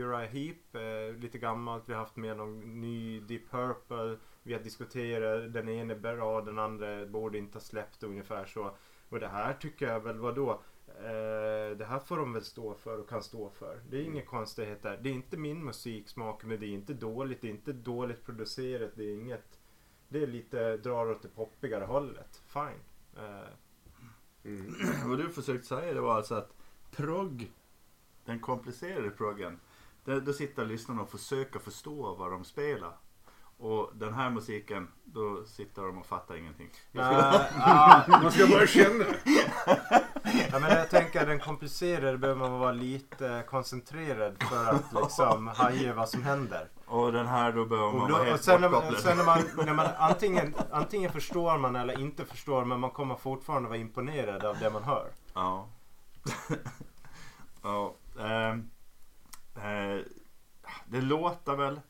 uh, Heep, eh, lite gammalt. Vi har haft med någon ny Deep Purple. Vi har diskuterat, den ene är bra, den andra borde inte ha släppt ungefär så. Och det här tycker jag väl, vadå? Eh, det här får de väl stå för och kan stå för. Det är inga konstigheter. Det är inte min musiksmak men det är inte dåligt. Det är inte dåligt producerat. Det är inget... Det är lite, drar åt det poppigare hållet. Fine. Eh, Mm. (clears throat) Vad du försökte säga det var alltså att progg, den komplicerade proggen, där, då sitter lyssnarna och försöker förstå vad de spelar. Och den här musiken, då sitter de och fattar ingenting. ah, (laughs) (laughs) Man ska bara känna. Ja, men jag tänker den komplicerade behöver man vara lite koncentrerad för att liksom haja vad som händer. Och den här då behöver man Och, då, vara och helt sen, när sen när man, (laughs) när man antingen, antingen förstår man eller inte förstår men man kommer fortfarande vara imponerad av det man hör. Ja. (laughs) ja. ehm, eh, det låter väl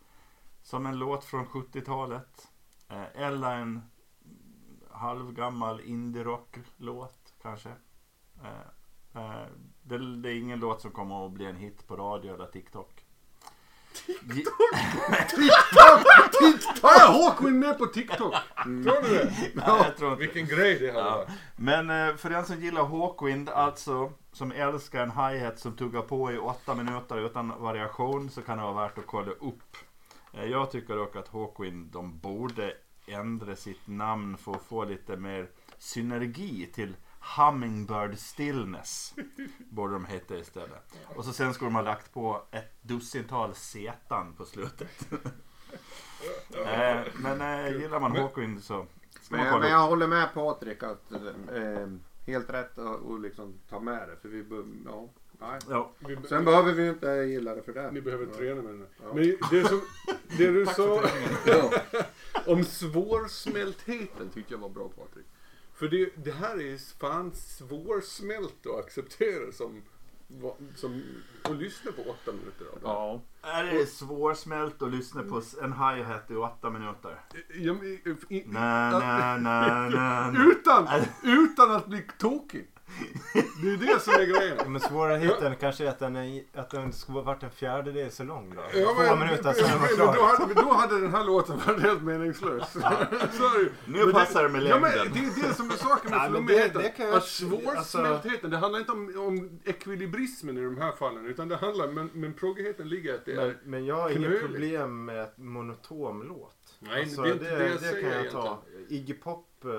som en låt från 70-talet. Eh, eller en halvgammal indie-rock-låt kanske. Eh, eh, det, det är ingen låt som kommer att bli en hit på radio eller TikTok. (laughs) Har jag Hawkwind med på TikTok? Tror du det? Ja, jag tror inte. Vilken grej det hade Ja. Men eh, för den som gillar Hawkwind, alltså som älskar en hi-hat som tuggar på i åtta minuter utan variation så kan det vara värt att kolla upp. Eh, jag tycker dock att Hawkwind, de borde ändra sitt namn för att få lite mer synergi till Hummingbird Stillness. (laughs) Borde de heta istället. Och så sen skulle de ha lagt på ett dussintal setan på slutet. (laughs) Eh, men eh, gillar man Hawkwind så ska man Men, kolla men upp. jag håller med Patrik att eh, helt rätt att liksom ta med det. För vi be, ja, nej. Ja. Vi, be- Sen behöver vi ju inte gilla det för det. ni behöver träna med den. här. Ja. Men det, som, det du (laughs) sa (laughs) om svårsmältheten tyckte jag var bra Patrik. För det, det här är fan svårsmält att acceptera som, som att lyssna på åtta minuter av det. ja. Är det svårsmält att lyssna på en hi-hat i åtta minuter? Ja, men, i- i- Na, na, na, na, na. Utan, utan att bli tokig. Det är det som är grejen. Men svårigheten kanske är att den, är, att den skulle varit en fjärdedel så lång då. Ja, Två minuter sen är man men då, klar. hade, då hade den här låten varit helt meningslös. (laughs) Ju. Nu Men passar det med Ja, men längden. det är det som är saken med men jag- Att svårsmältheten, alltså- det handlar inte om, om ekvilibrismen i de här fallen. Utan det handlar, men, men proggigheten ligger att det är... Men, men jag har inget knöligt. problem med monotom låt. Nej, Alltså, det är inte det, jag det säger kan jag egentligen. ta. Iggy Pop eh,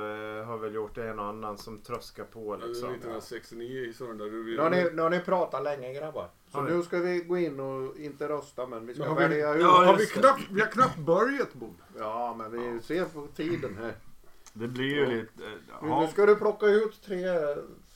har väl gjort en och annan som tröskar på liksom. 1969 i. Nu har, ni, nu har ni pratat länge grabbar. Så nu ska vi gå in och inte rösta men vi ska vi- välja ut. Ja, har vi, det. knappt, vi har knappt börjat Bob. Ja men vi ser på tiden här. Det blir ju lite... Ja. nu ska du plocka ut tre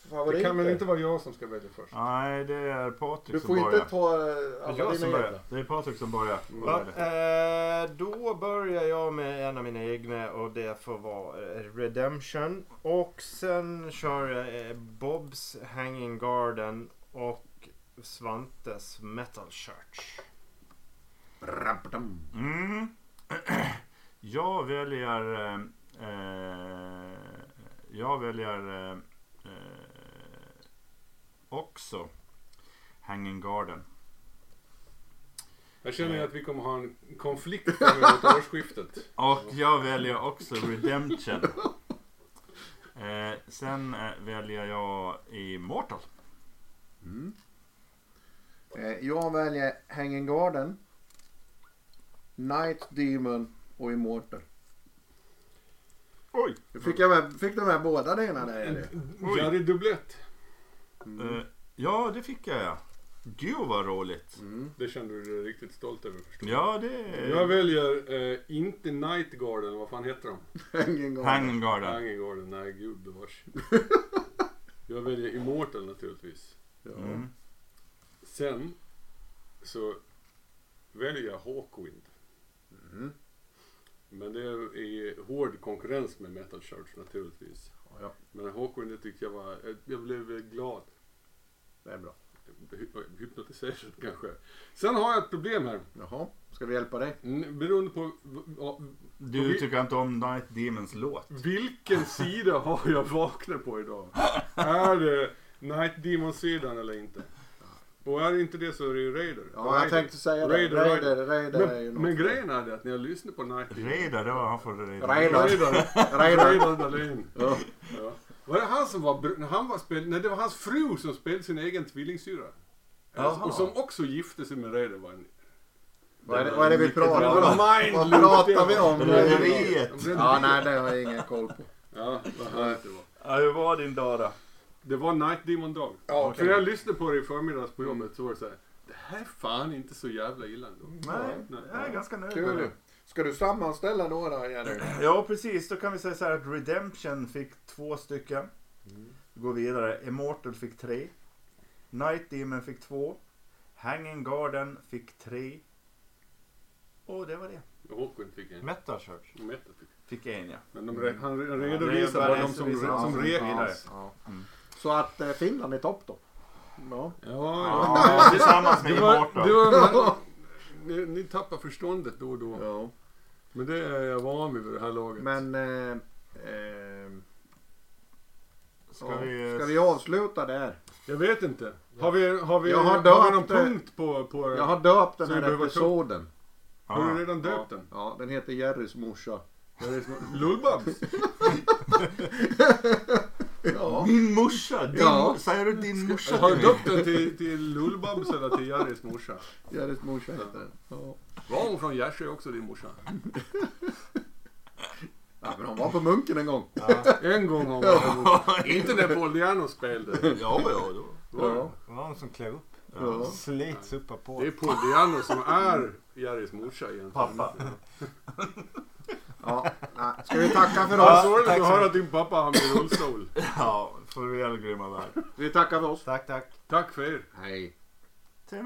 Det favoriter. kan väl inte vara jag som ska välja först? Nej, det är Patrik Du som får börjar. inte ta eh, alla jag dina som börjar. egna. Det är Patrik som börjar. Ja, eh, då börjar jag med en av mina egna och det får vara eh, Redemption. Och sen kör jag eh, Bobs Hanging Garden och Svantes Metal Church. Mm. (clears throat) Jag väljer... eh, jag väljer eh, också Hanging Garden. Jag känner ju att vi kommer ha en konflikt fram emot (laughs) årsskiftet. Och jag väljer också Redemption. Eh, sen eh, väljer jag Immortal. Mm. Eh, jag väljer Hanging Garden, Night Demon och Immortal. Oj! Fick, jag med, fick du med båda dina där? Oj. Jari dubblett. Eh, ja, det fick jag ja. Gud vad roligt. Mm. Det kände du dig riktigt stolt över förstår Ja, det Jag väljer eh, inte Night Garden, vad fan heter de? (laughs) Hanging Garden. Hanging Garden. Hanging Garden, nej gud bevars. (laughs) Jag väljer Immortal naturligtvis. Ja. Mm. Sen så väljer jag Hawkwind. Mm. Men det är i hård konkurrens med Metal Church naturligtvis. Ja, Men Hawkwind det tyckte jag var, jag blev glad. Det är bra. Hy- Hypnotiserad kanske. Sen har jag ett problem här. Jaha, ska vi hjälpa dig? Mm, Beroende på ja, Du vi- tycker inte om Night Demons låt? vilken (laughs) sida har jag vaknat på idag. Är det Night Demon-sidan eller inte? Och är det inte det så är det ju Raider. Ja, jag Raider. tänkte säga det. Raider, Raider, Raider. Raider, är ju Men, något. men grejen är det att när jag lyssnar på Night Demon. Raider, det var han Raider. Raider. Raider. Raider. Raider Dahlin. Ja. Ja. Var det han som var, när han var spel, nej det var hans fru som spelade sin egen tvillingsyrra. Jaha. Och som också gifte sig med en... Vad är det, vad är det vi pratar bra. om? Vad pratar vi det om? Rederiet. Ja, nej det har jag ingen koll på. Ja, vad härligt det var. Ja, hur var din dag då? Det var Night Demon Dag. Ja, okej. För när jag lyssnade på det i förmiddags på jobbet så var det så här. Det här är fan inte så jävla illa ändå. Nej, Nej. jag är ganska nöjd med det. Ska du sammanställa några Jenny? Ja, precis. Då kan vi säga så här att Redemption fick två stycken. Vi går vidare. Immortal fick tre. Night Demon fick två. Hanging Garden fick tre. Och det var det. Hawkwind fick en. Metal Church. Metal fick. Fick en ja. Men de, re- han Ja, redovisar det är bara de som, som som räknas. Ja. Mm. Så att eh, Finland är topp då? Ja. Ja, Ja, tillsammans med Immortal. det var, ni, ni tappar förståndet då och då. ja. Men det är jag van vid det här laget. Men... Eh, eh, Ska ja. vi... Ska vi avsluta där? Jag vet inte. Har vi, har vi, Jag har har vi någon punkt på, på Jag har döpt den här episoden. Har Ja. du redan döpt Ja. den? Ja, den heter Jerrys morsa. Lullbabs? (laughs) (laughs) Ja. Min morsa! Din, Ja. Säger du din morsa Har du till döpt den till, till Lullbabs eller till Jerrys morsa? Jerrys morsa heter den. Ja. Var hon från Gärsö också din morsa? ja, men hon var på Munken en gång. En gång har hon varit Inte när Paul Diano spelade. Ja, ja, då. Ja. Det var någon som klev upp. Ja. Slits uppe på. Det är Paul Diano som är Jerrys morsa egentligen. Pappa. (laughs) Ja, nej. Ska vi tacka för oss? sorgligt tack att så höra att din pappa hamnade i rullstol. Ja, farväl grymma värld. Vi tackar för oss. Tack, tack. Tack för er. Hej.